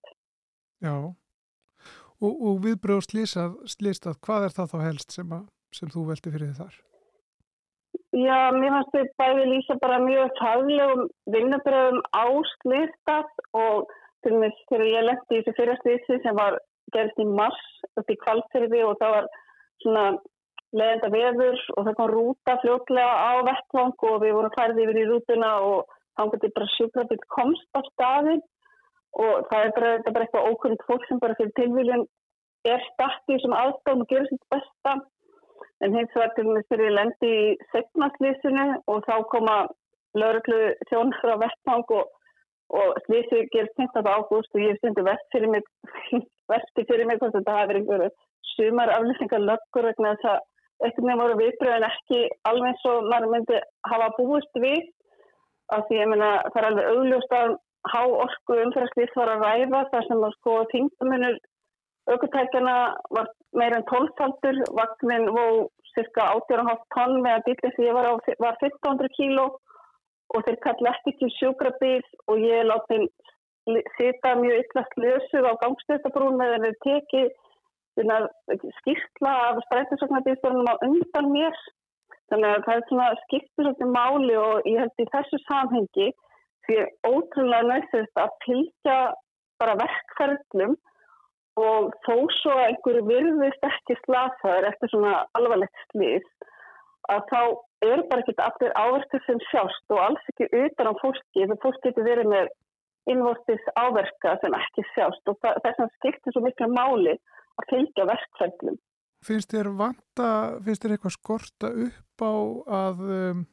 Já, og, og viðbröð slýstað, hvað er það þá helst sem, að, sem þú veldi fyrir þið þar? Já, mér fannst þið bæði lýsa bara mjög faglegum vinnabröðum á slýstað og til og með þegar ég lendi í þessu fyrirslýsi sem var gerðist í mars upp í kvalfyrði og það var svona leðenda veður og það kom rúta fljóklega á vettvang og við vorum færði yfir í rútuna og þá getur bara sjúkrafið komst á staðin og það er bara, bara eitthvað ókvöld fólk sem bara fyrir tilvíljum er startið sem aðstofn og gerur sitt besta en hins vegar til og með fyrir lendi í segnaslýsinu og þá koma lauruglu þjónur frá vestmang og, og slýsi gerur 15. ágúst og ég stundi vest fyrir mig vesti fyrir mig hvort þetta hafi verið einhverju sumar aflýsingar löggur vegna þess að eitthvað nefnum voru viðbröðin ekki alveg og maður myndi hafa búist við af því ég meina það er alveg augljóst að há orku umfæðarslýtt var að ræða þar sem að sko þingdamunur aukutækjana var meira en 12 taldur, vagnin vó cirka 18,5 tonn með að bílið sem ég var á var 1500 kíló og þeir kalli ekki til sjúkrabíl og ég láti sita mjög yllast lösuð á gangstöðabrún með þeirri tekið skýrtla af strætinsoknabílstörnum á undan mér. Þannig að það er svona svolítið máli og ég held í þessu samhengi því ótrúlega næstist að fylgja bara verkferðlum og þó svo að einhverju virðist ekki slasaður eftir svona alvarlegt slís að þá eru bara ekki allir áverkið sem sjást og alls ekki utan á fólki þegar fólk getur verið með innvortis áverka sem ekki sjást og þess að skiptir svo miklu máli að fylgja verkfællum. Finnst þér vanta, finnst þér eitthvað skorta upp á að um,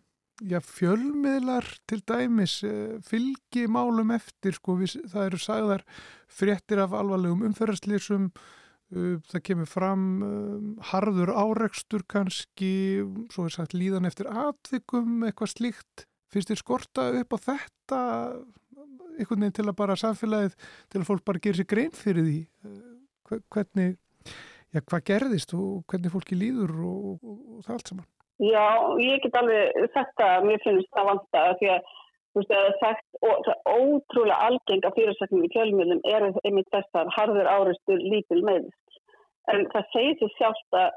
já, fjölmiðlar til dæmis uh, fylgi málum eftir, sko, við, það eru sagðar fréttir af alvarlegum umferðarslýsum, uh, það kemur fram um, harður áreikstur kannski, svo er sagt líðan eftir atvikum, eitthvað slíkt. Finnst þér skorta upp á þetta einhvern veginn til að bara samfélagið, til að fólk bara gerir sér grein fyrir því hvernig, já, hvað gerðist og hvernig fólki líður og, og, og það allt saman? Já, ég get alveg að mér finnst það vant að því að þú veist, er sagt, og það er ótrúlega algenga fyrirsækning í kjölmjölum er einmitt þessar harður áristur lítil meðist. En það segir sér sjálft að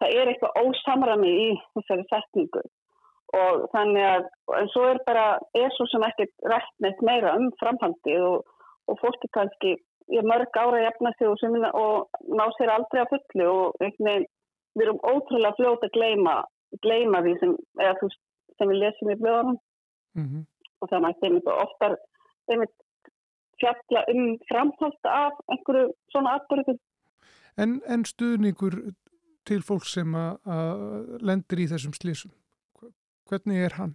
það er eitthvað ósamrami í þessari setningu og þannig að, en svo er bara, er svo sem ekkert rætt neitt meira um framhaldið og, og fólki kannski, ég mörg ára jafna sig og, og ná sér aldrei að fullu og einhvern veginn, við erum ótrúlega fljóta að gleima, gleima því sem, eða þú sem við lesum í blöðunum mm -hmm. og það mætti einmitt oftar einmitt fjalla um framhald af einhverju svona atbyrgu. En, en stuðningur til fólk sem að lendir í þessum slísum? Hvernig er hann?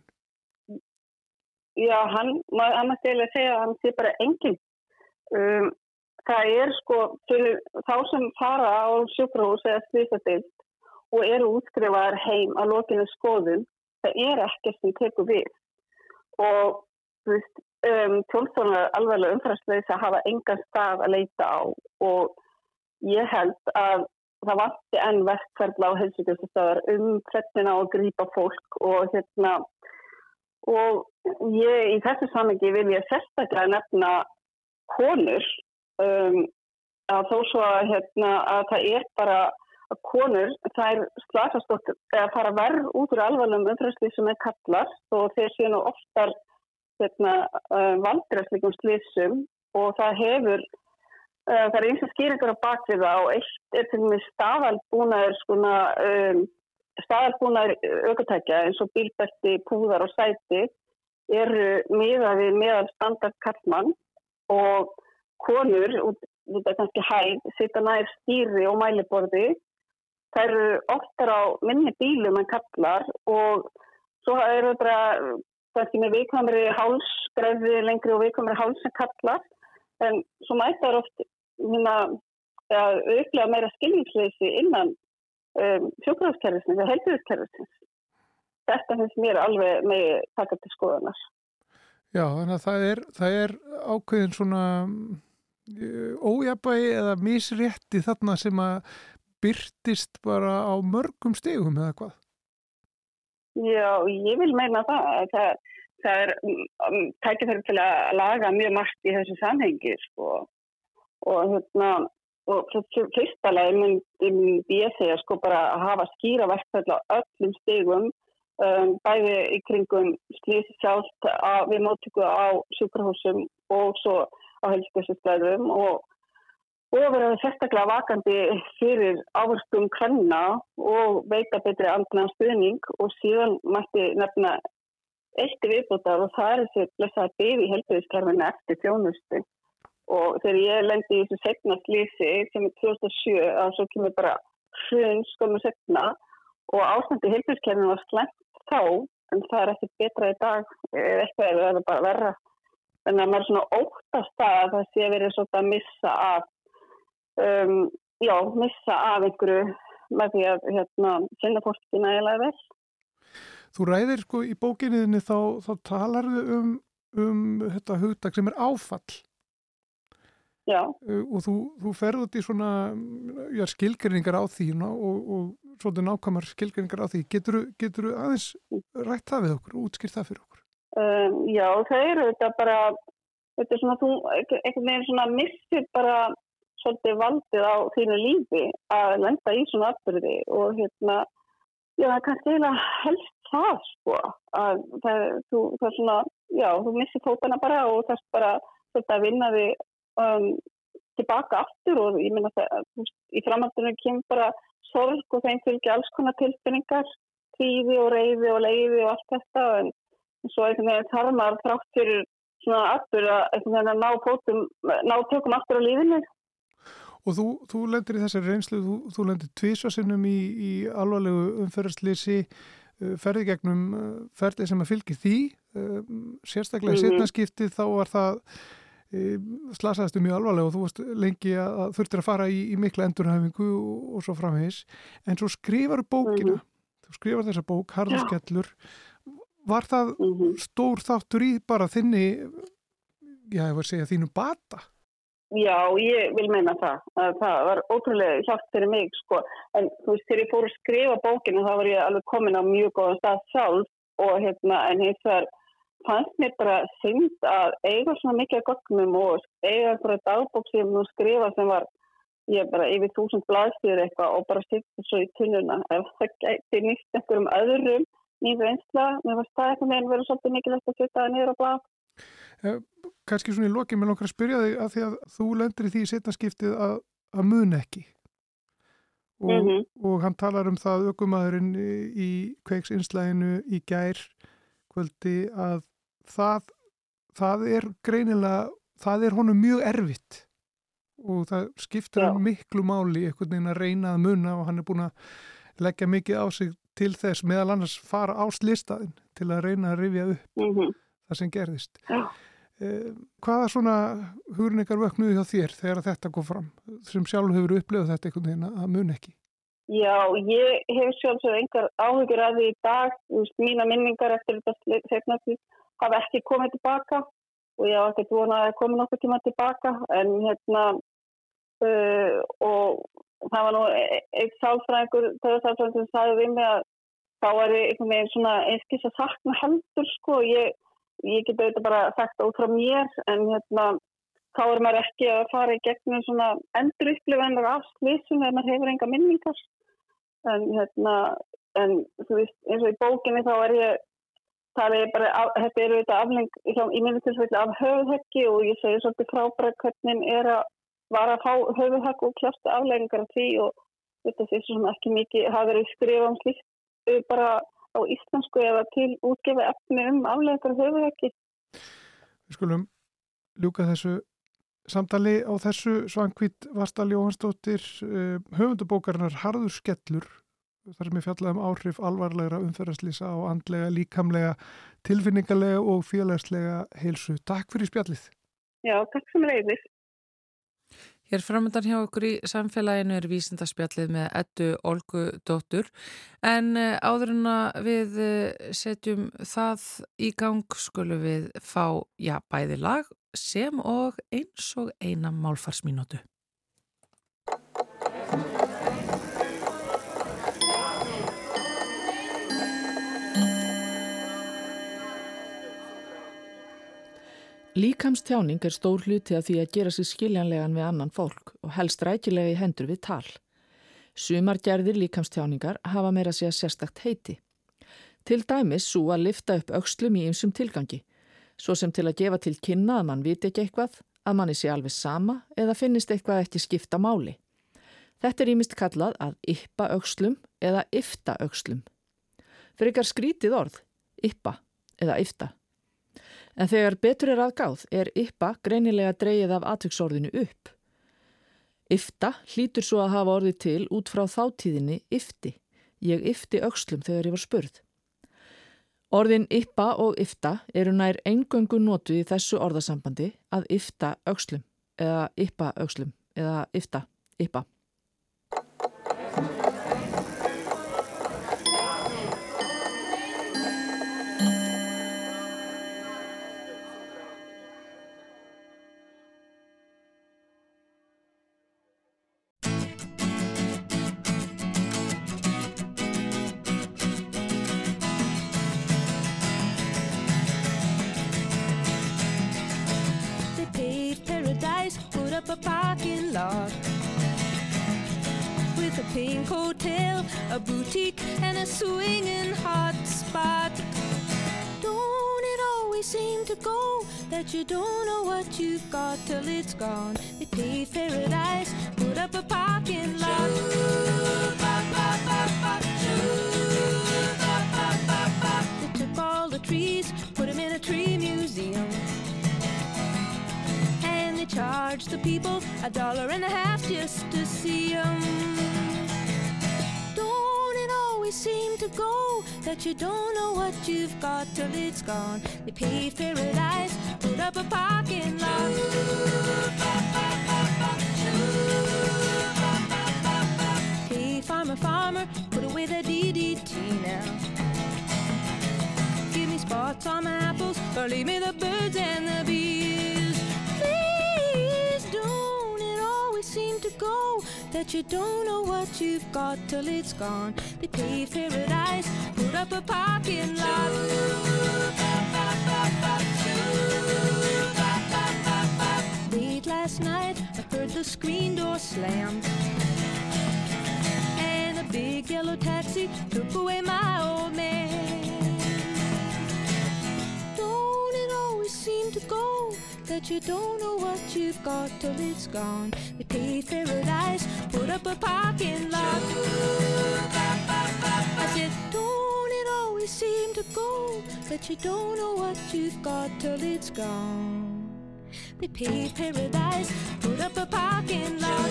Já, hann, maður annars eiginlega segja að hann sé bara enginn. Um, það er sko, fyrir þá sem fara á sjúkrahús eða slísadild og eru útskrifaðar heim að lokinu skoðun, það er ekkert sem tekur við. Og um, tólftónar alveg umfæðsleis að hafa engan stað að leita á og ég held að það vatti enn verkferðla á helsugjöfustöðar um á að grýpa fólk og hérna og ég í þessu samengi vil ég sérstaklega nefna konur um, að þó svo að, hérna, að það er bara að konur er slasast að fara verð út úr alvarlegum umfröðsli sem er kallast og þeir séu nú oftar hérna, uh, vandræðsleikum slísum og það hefur Eh, það er eins og skýringar á bakvið það og eitt er til og með staðalbúnaður skona, um, staðalbúnaður aukotækja eins og bílbætti, púðar og sæti eru miðaði meðal standard kallmann og konur, þetta er kannski hæg, sita nær stýri og mæliborði. Það eru oftar á minni bílum en kallar og svo eru þetta kannski með viðkvæmri háls, greiði lengri og viðkvæmri háls en kallar en svo mæta það oft hérna, auklega meira skilningsleysi innan um, sjókvæðskerfisins eða helbiðskerfisins. Þetta finnst mér alveg með taka til skoðanar. Já, þannig að það er, það er ákveðin svona uh, ójabægi eða misrétti þarna sem að byrtist bara á mörgum stegum eða hvað? Já, ég vil meina það. Það, það er um, tækifæri til að laga mjög margt í þessu samhengi, sko og hérna og fyrsta leið myndi ég segja sko bara að hafa skýra verkfæll á öllum stegum um, bæði í kringum slísi sjálft við móttöku á sjúkrahúsum og svo á helskessustöðum og, og verður sérstaklega vakandi fyrir áherskum hvenna og veita betri andna stuðning. Og síðan mætti nefna eitt viðbútar og það er þessi blessaði byði helbiðiskerfinu eftir þjónustu. Og þegar ég lendi í þessu segna slísi sem er 2007 að svo kemur bara hrun skömmu segna og ástandi heilbjörnskerfinu var slemt þá en það er ekki betra í dag eitthvað er það bara verra. En það er svona óttast að það sé verið svona að missa af um, já, missa af einhverju með því að hérna, sinna fólki nægilega vel Þú ræðir sko í bókinniðinni þá, þá talar þau um, um þetta hugdag sem er áfall Já. og þú, þú ferð út í svona já, skilgrinningar á því og, og svona nákvæmar skilgrinningar á því getur þú aðeins rætt það við okkur og útskýrt það fyrir okkur? Um, já, það eru þetta bara þetta er svona, þú einhvern veginn svona missir bara svolítið valdið á þínu lífi að lenda í svona atbyrði og hérna já, það er kannski eiginlega helst það sko að það, þú, það er svona, já, þú missir fótana bara og það er bara svolítið að vinna við um, tilbaka aftur og ég minna það í framhaldinu kemur bara sorg og þeim fylgja alls konar tilfinningar tríði og reyði og leiði og allt þetta en svo er það þarf maður þrátt fyrir svona aftur að ná, fótum, ná tökum aftur á lífinu. Og þú, þú lendir í þessari reynslu, þú, þú lendir tvísvarsinnum í, í alvarlegu umferðarslýsi, uh, ferði gegnum uh, ferði sem að fylgi því, uh, sérstaklega í mm -hmm. setnaskipti þá var það slasaðist um mjög alvarlega og þú varst lengi að þurftir að fara í, í mikla endurhæfingu og, og svo framhengis en svo skrifar bókina mm -hmm. þú skrifar þessa bók, Harðurskellur var það mm -hmm. stór þáttur í bara þinni já, ég var að segja þínu bata Já, ég vil meina það. Það var ótrúlega hjálpt fyrir mig, sko. En þú veist, þegar ég fór að skrifa bókinu, þá var ég alveg komin á mjög góðan stað sjálf og hérna, en hins vegar fannst mér bara synd að eiga svona mikið gögnum og eiga einhverja dagbók sem nú skrifa sem var, ég bara yfir þúsund blaðstýður eitthvað og bara sýtti svo í tunnuna. Ef það gæti nýtt einhverjum öðrum nýðu einsla, mér fannst það eitthvað meðan verið svolítið mikilvægt að setja það niður á blað. Eh, Kanski svona í lokið með langar að spyrja þig að því að þú lendir í því setnaskiptið að, að mun ekki og, mm -hmm. og hann talar um það aukumæðurinn í kveiksinslæginu í gær kvöldi að það, það er greinilega, það er honum mjög erfitt og það skiptir hann miklu máli einhvern veginn að reyna að munna og hann er búin að leggja mikið á sig til þess meðal annars fara á slistaðin til að reyna að rifja upp mm -hmm. Það sem gerðist. Já. Eh, hvaða svona hugurningar vöknuði hjá þér þegar þetta kom fram sem sjálf hefur upplefað þetta einhvern veginn að mun ekki? Já, ég hef sjálfsög einhver áhugur að því í dag, mína minningar eftir þetta segnaði hafa ekki komið tilbaka og ég hafa ekkert vonað að koma nokkuð tíma tilbaka en hérna uh, og það var nú e-, eitt sálfræðingur, töðarsálfræðingur sem sagði við mig að þá er einhvern veginn svona einskís að sakna heldur sko og ég ég get auðvitað bara sagt út frá mér en hérna þá er maður ekki að fara í gegnum svona endur upplifannar af slísum þegar maður hefur enga minningar. En hérna en þú veist eins og í bókinni þá er ég það er bara, þetta er auðvitað afleng í minni tilfelli af höfuheggi og ég segi svolítið frábæra hvernig er að vara að fá höfuhegg og kjástu aflengar af því og þetta sé svona ekki mikið hafa verið skrifað um slíkt bara á íslensku eða til útgefa efni um aflegar höfuhekki. Við skulum ljúka þessu samtali á þessu svangvít Vastal Jóhansdóttir eh, höfundubókarinnar Harður Skellur þar sem ég fjallaði um áhrif alvarlegra umferðarslýsa og andlega, líkamlega, tilfinningarlega og félagslega heilsu. Takk fyrir spjallið. Já, takk sem reyðir. Hér framöndan hjá okkur í samfélaginu er vísindarspjallið með ettu Olgu Dóttur en eh, áður en við eh, setjum það í gang skulum við fá já, bæði lag sem og eins og eina málfarsmínútu. Líkamstjáning er stór hluti af því að gera sér skiljanlegan við annan fólk og helst rækilega í hendur við tal. Sumar gerðir líkamstjáningar hafa meira að segja sérstakt heiti. Til dæmis svo að lifta upp aukslum í einsum tilgangi, svo sem til að gefa til kynna að mann viti ekki eitthvað, að manni sé alveg sama eða finnist eitthvað ekki skipta máli. Þetta er ímist kallað að yppa aukslum eða yfta aukslum. Fyrir ykkar skrítið orð, yppa eða yfta. En þegar betur er aðgáð er yppa greinilega dreyið af atvöksorðinu upp. Yfta hlýtur svo að hafa orðið til út frá þáttíðinni yfti. Ég yfti aukslum þegar ég var spurð. Orðin yppa og yfta eru nær engöngu notu í þessu orðasambandi að yfta aukslum eða yppa aukslum eða yfta yppa. That you don't know what you've got till it's gone? They paved paradise, put up a parking lot. They took all the trees, put them in a tree museum. cost the people a dollar and a half just to see them. Don't it always seem to go that you don't know what you've got till it's gone? They paved paradise, put up a parking lot. Hey, farmer, farmer, put away the DDT now. Give me spots on my apples, or leave me the birds and the bees. That you don't know what you've got till it's gone. They paved paradise, put up a parking lot. Late last night, I heard the screen door slam. And a big yellow taxi took away my old man. Don't it always seem to go that you don't know what you've got till it's gone? They paved paradise, put up a parking lot. I said, don't it always seem to go that you don't know what you've got till it's gone? They paved paradise, put up a parking lot.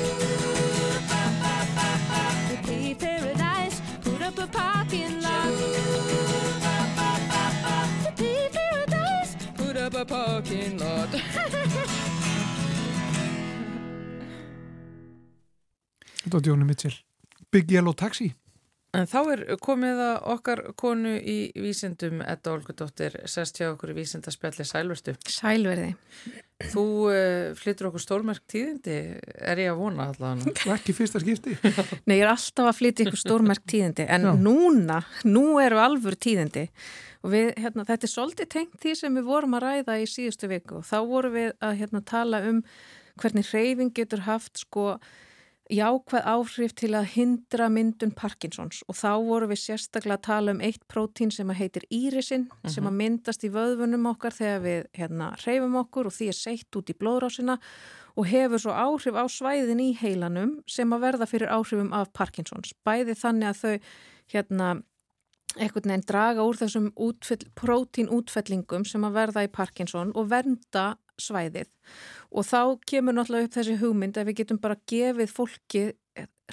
They paved paradise, put up a parking lot. A parking lot. Þetta var Jóni Mitchell. Big Yellow Taxi. En þá er komið að okkar konu í vísindum, Edda Olgudóttir, sest hjá okkur í vísindaspjalli Sælverstu. Sælverði. Þú uh, flyttur okkur stórmerk tíðindi, er ég að vona allavega? Ekki fyrsta skipti. Nei, ég er alltaf að flytja ykkur stórmerk tíðindi, en Já. núna, nú eru alvöru tíðindi. Og við, hérna, þetta er svolítið tengt því sem við vorum að ræða í síðustu viku og þá vorum við að hérna, tala um hvernig hreyfing getur haft sko jákvæð áhrif til að hindra myndun Parkinsons og þá vorum við sérstaklega að tala um eitt prótín sem að heitir írisin sem að myndast í vöðvunum okkar þegar við hérna hreyfum okkur og því er seitt út í blóðrásina og hefur svo áhrif á svæðin í heilanum sem að verða fyrir áhrifum af Parkinsons. Bæði þannig að þau hérna einhvern veginn draga úr þessum útfell, prótín útfellingum sem að verða í Parkinson og vernda svæðið og þá kemur náttúrulega upp þessi hugmynd að við getum bara gefið fólki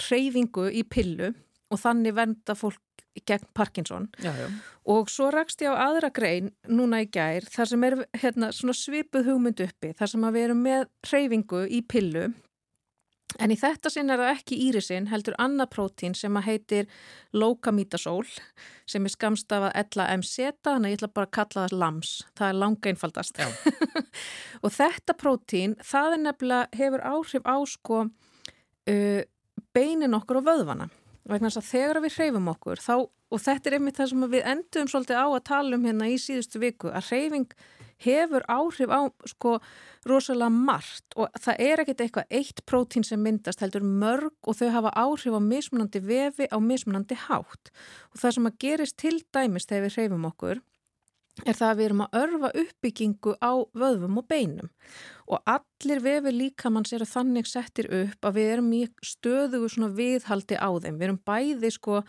hreyfingu í pillu og þannig vernda fólk gegn Parkinson Já, já. og svo rakst ég á aðra grein núna í gær þar sem er hérna, svipuð hugmynd uppi þar sem við erum með hreyfingu í pillu En í þetta sinn er það ekki írisin, heldur annað prótín sem að heitir lokamítasól sem er skamstafað LAMZ, þannig að ég ætla bara að kalla það LAMS, það er langa einfaldast. og þetta prótín, það er nefnilega, hefur áhrif á sko uh, beinin okkur og vöðvana. Vegna þess að þegar við hreyfum okkur, þá, og þetta er einmitt það sem við endum svolítið á að tala um hérna í síðustu viku, að hreyfing hefur áhrif á sko rosalega margt. Og það er ekkert eitthvað eitt prótín sem myndast heldur mörg og þau hafa áhrif á mismunandi vefi á mismunandi hátt. Og það sem að gerist til dæmis þegar við hreyfum okkur er það að við erum að örfa uppbyggingu á vöðvum og beinum. Og allir vefi líkamanns eru þannig settir upp að við erum í svona viðhaldi á þeim. Við erum bæði sko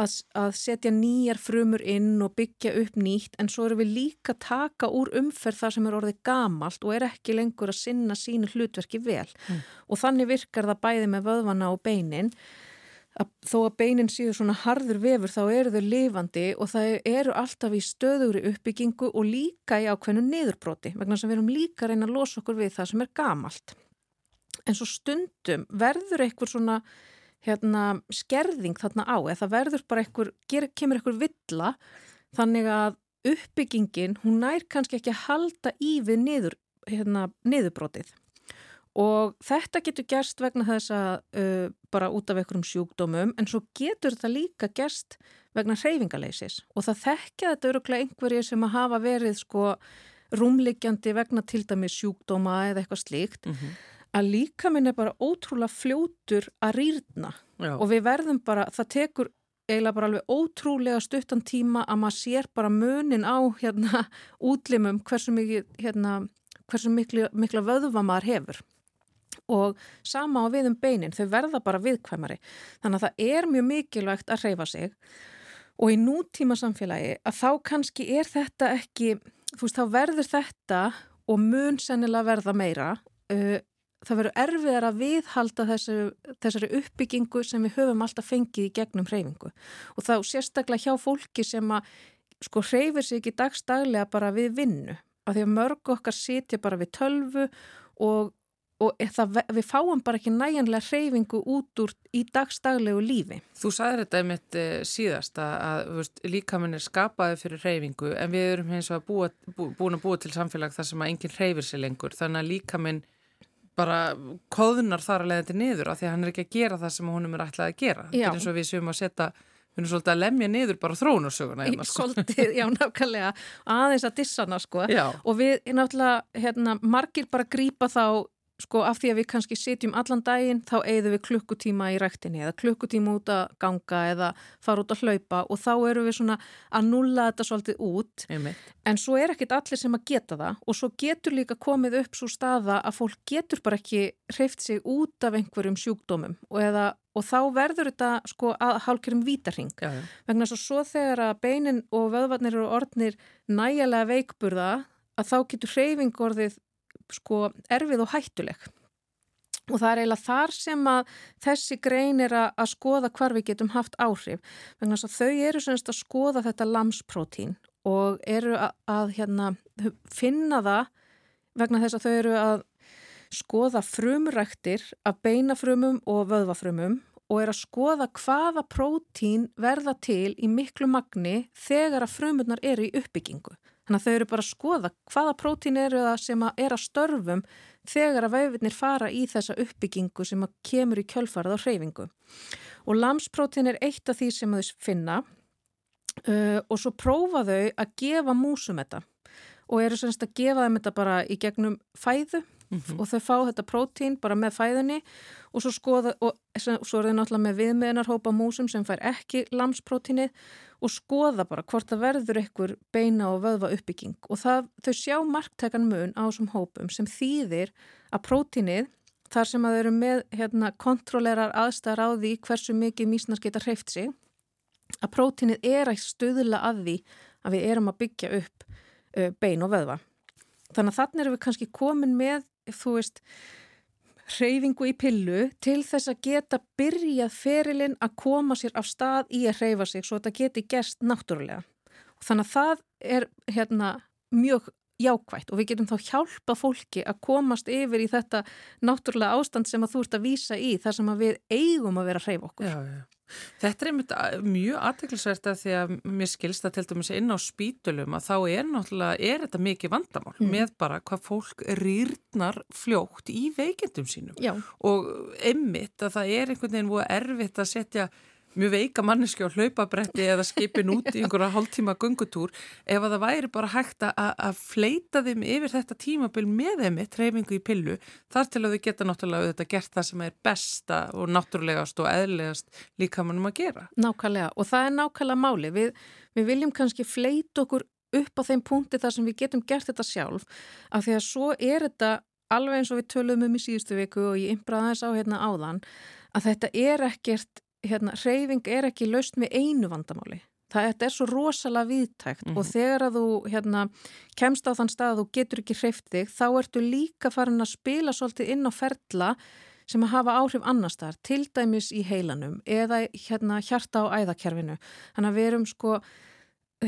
að, að setja nýjar frumur inn og byggja upp nýtt en svo erum við líka taka úr umferð þar sem er orðið gamalt og er ekki lengur að sinna sínu hlutverki vel Mm. og þannig virkar það bæði með vöðvana og beinin að þó að beinin séu svona harður vefur þá eru þau lifandi og það eru alltaf í stöðugri uppbyggingu og líka í ákveðnu niðurbroti vegna sem við erum líka að reyna að losa okkur við það sem er gamalt. En svo stundum verður einhver svona hérna, skerðing þarna á eða það verður bara einhver, kemur einhver villa þannig að uppbyggingin, hún nær kannski ekki að halda í við niður, hérna, niðurbrotið. Og þetta getur gerst vegna þess að uh, bara út af einhverjum sjúkdómum en svo getur þetta líka gerst vegna hreyfingaleysis og það þekkja þetta öruglega einhverjir sem að hafa verið sko rúmliggjandi vegna til dæmi sjúkdóma eða eitthvað slíkt. Mm -hmm. Að líka minn er bara ótrúlega fljótur að rýrna. Já. og við verðum bara, það tekur eiginlega bara alveg ótrúlega stuttan tíma að maður sér bara munin á hérna útlimum hversu mikið hérna, hversu mikla, mikla vöðva maður hefur. Og sama á við um beinin, þau verða bara viðkvæmari. Þannig að það er mjög mikilvægt að hreyfa sig. Og í nútíma samfélagi að þá kannski er þetta ekki, þú veist, þá verður þetta og mun sennilega verða meira uh, það verður erfiðar að viðhalda þessu, þessari uppbyggingu sem við höfum alltaf fengið í gegnum hreyfingu. Og þá sérstaklega hjá fólki sem að sko hreyfir sig ekki dagstaglega bara við vinnu. Af því að mörg okkar sitja bara við tölvu og, og það, við fáum bara ekki næjanlega hreyfingu út úr í dagstaglegu lífi. Þú sagði þetta einmitt eh, síðast að, að líkaminn er skapaði fyrir hreyfingu en við erum eins og búin að búa til samfélag þar sem að enginn hreyfir sig lengur. Þannig að líkaminn bara kóðunar þar að leiða þetta niður af því að hann er ekki að gera það sem honum er ætlað að gera. Þetta er eins og við séum að setja við erum svolítið að lemja niður bara þróunarsöguna hérna, sko. Svolítið, já, nákvæmlega aðeins að dissana, sko já. og við, náttúrulega, hérna, margir bara grýpa þá sko af því að við kannski sitjum allan daginn þá eigðum við klukkutíma í rættinni eða klukkutíma út að ganga eða fara út að hlaupa og þá eru við svona að nulla þetta svolítið út Einmitt. en svo er ekkit allir sem að geta það og svo getur líka komið upp svo staða að fólk getur bara ekki hreift sig út af einhverjum sjúkdómum og, eða, og þá verður þetta sko að hálkjörum vítarhing já, já. vegna svo, svo þegar að beinin og vöðvarnir og orðnir nægilega veikburða að þá getur hreyfing orðið sko erfið og hættuleg og það er eiginlega þar sem að þessi grein er að, að skoða hvar við getum haft áhrif vegna þess að þau eru semst að skoða þetta lamsprótín og eru að, að hérna, finna það vegna þess að þau eru að skoða frumræktir af beinafrumum og vöðvafrumum og er að skoða hvaða prótín verða til í miklu magni þegar að frumurnar eru í uppbyggingu. Þannig að þau eru bara að skoða hvaða prótín eru það sem að er að störfum þegar að vefirnir fara í þessa uppbyggingu sem að kemur í kjölfarað á hreyfingu. Og lamsprótín er eitt af því sem þau finna uh, og svo prófa þau að gefa músum þetta og eru semst að gefa þeim þetta bara í gegnum fæðu mm -hmm. og þau fá þetta prótín bara með fæðunni og svo, skoða, og svo er þau náttúrulega með viðmiðnarhópa músum sem fær ekki lamsprótínið og skoða bara hvort það verður einhver beina og vöðva uppbygging og það, þau sjá marktækan mun á þessum hópum sem þýðir að prótínið þar sem að þau eru með hérna, kontrollerar aðstæðar á því hversu mikið mísnar geta hreift sig að prótínið er að stuðla að því að við erum að byggja upp uh, bein og vöðva. Þannig að þannig erum við kannski komin með þú veist, hreyfingu í pillu til þess að geta byrjað ferilinn að koma sér af stað í að hreyfa sig svo þetta geti gerst náttúrulega. Og þannig að það er hérna mjög jákvægt og við getum þá hjálpa fólki að komast yfir í þetta náttúrulega ástand sem að þú ert að vísa í þar sem að við eigum að vera að hreyfa okkur. Já, já. Þetta er einmitt mjög aðteglisvert að því að mér skilst að til dæmis inn á spítulum að þá er náttúrulega, er þetta mikið vandamál mm. með bara hvað fólk rýrnar fljókt í veikendum sínum Já. og einmitt að það er einhvern veginn búið erfitt að setja mjög veika manneski á hlaupabretti eða skipin út í einhverja hálftíma gungutúr ef að það væri bara hægt að fleita þeim yfir þetta tímabil með þeim eitt reyfingu í pillu þar til að þau geta náttúrulega auðvitað gert það sem er besta og náttúrulegast og eðlegast líka mannum að gera. Nákvæmlega og það er nákvæmlega máli. Við, við viljum kannski fleita okkur upp á þeim punkti þar sem við getum gert þetta sjálf af því að svo er þetta alveg eins og við töluðum um í síðustu viku og ég ymbraði þess á hérna áðan að þetta er ekkert hérna, hreyfing er ekki laust með einu vandamáli. Það er svo rosalega viðtækt mm -hmm. og mhm. þegar að þú hérna, kemst á þann stað að þú getur ekki hreyft þig, þá ertu líka farin að spila svolítið inn á ferla sem að hafa áhrif annars þar, til dæmis í heilanum eða hérna, hjarta á æðakerfinu. Þannig að við erum sko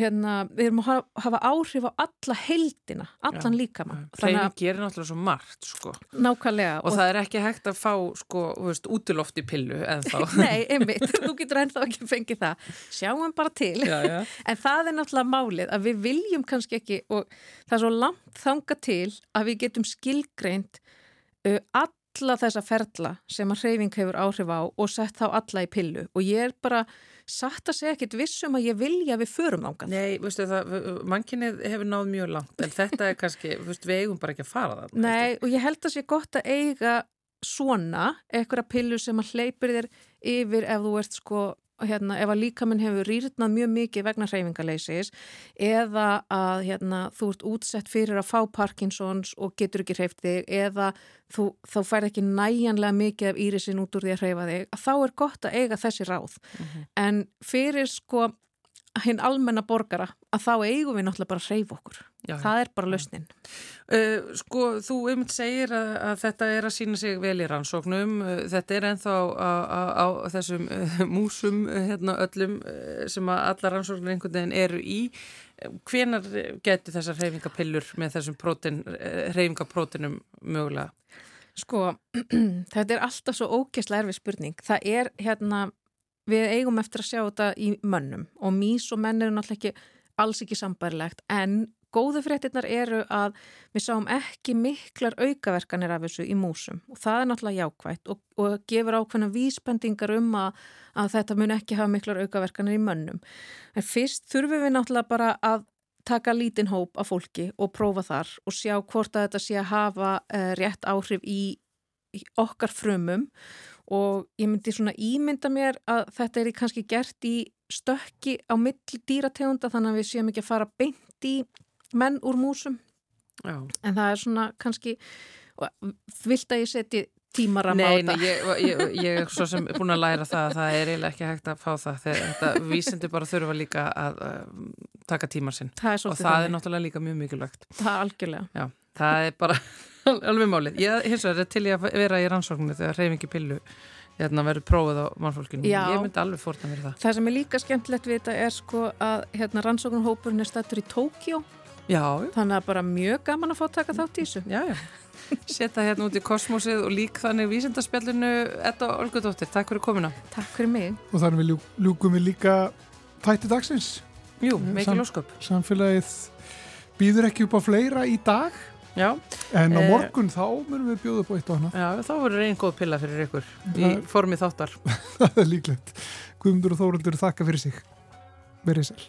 hérna, við erum að hafa áhrif á alla heldina, allan líkamann. Hreyfing gerir náttúrulega svo margt sko. Nákvæmlega og, og það er ekki hægt að fá sko, veist, útiloft í pillu Nei, einmitt, þú getur ennþá ekki fengið það. Sjáum bara til. Já, já. en það er náttúrulega málið að við viljum kannski ekki og það er svo langt þanga til að við getum skilgreint uh, alla þessa ferla sem að hreyfing hefur áhrif á og sett þá alla í pillu. Og ég er bara satt að segja ekkit vissum að ég vilja við förum ángan. Nei, veistu það, mannkinnið hefur náð mjög langt en þetta er kannski, veistu, við eigum bara ekki að fara það. Nei, og ég held að sé gott að eiga svona, eitthvað pillu sem að hleypir þér yfir ef þú ert sko hérna, ef að líkaminn hefur rýrnað mjög mikið vegna hreyfingaleysis eða að hérna, þú ert útsett fyrir að fá Parkinsons og getur ekki hreyft þig eða þú, þá fær ekki næjanlega mikið af írisin út úr því að hreyfa þig, að þá er gott að eiga þessi ráð. Mm -hmm. En fyrir sko hinn almenna borgara að þá eigum við náttúrulega bara að hreyfa okkur. Já. Það er bara lausnin. Uh, sko, þú einmitt segir að, að þetta er að sína sig vel í rannsóknum. Uh, þetta er enþá á, þessum uh, músum uh, hérna, öllum uh, sem að alla rannsóknir einhvern veginn eru í. Hvenar getur þessar hreyfingapillur með þessum prótin, hreyfingaprótinum mögulega? Sko, þetta er alltaf svo ógesla erfið spurning. Það er hérna, við eigum eftir að sjá þetta í mönnum og mís og menn eru náttúrulega ekki alls ekki sambarilegt en góðu fréttinnar eru að við sáum ekki miklar aukaverkanir af þessu í músum og það er náttúrulega jákvægt og, og gefur ákveðna vísbendingar um að, að þetta mun ekki hafa miklar aukaverkanir í mönnum. En fyrst þurfum við náttúrulega bara að taka lítinn hóp af fólki og prófa þar og sjá hvort að þetta sé að hafa uh, rétt áhrif í, í okkar frumum og ég myndi svona ímynda mér að þetta er kannski gert í stökki á milli dýrategunda þannig að við séum ekki að fara beint í menn úr músum. Já. en það er svona kannski vilt að ég setji tímaram á þetta nei, ég, ég, ég er svo sem búin að læra það að það er eiginlega ekki hægt að fá það þegar þetta vísindi bara þurfa líka að uh, taka tímar sinn. Er og það er þannig. náttúrulega líka mjög mikilvægt. Það er algjörlega. Já, það er bara alveg málið. Ég hins vegar er til ég að vera í rannsóknu þegar reyfingi pillu hérna, verður prófið á mannfólkinu. Já. Ég myndi alveg fórta mér það. það sem er líka skemmtilegt við þetta er sko að hérna, rannsóknarhópurinn er stættur í Tókjó Já, þannig að bara mjög gaman að fá að taka þátt í þessu já, já. Setta hérna út í kosmosið og lík þannig vísindarspjallinu Edda Olgudóttir. Takk fyrir komuna. Takk fyrir mig og þannig við ljú- ljúkum við líka þætti dagsins. Jú, Sam- mikil ósköp. Samfélagið býður ekki upp á fleira í dag Já, en á Eh. morgun þá munum við bjóða upp á eitt og annað. já, þá verður einn góð pilla fyrir ykkur í Það- formi þáttar. Það er líklegt. Guðmundur og Þóruldur þakka fyrir sig. Verið sæl.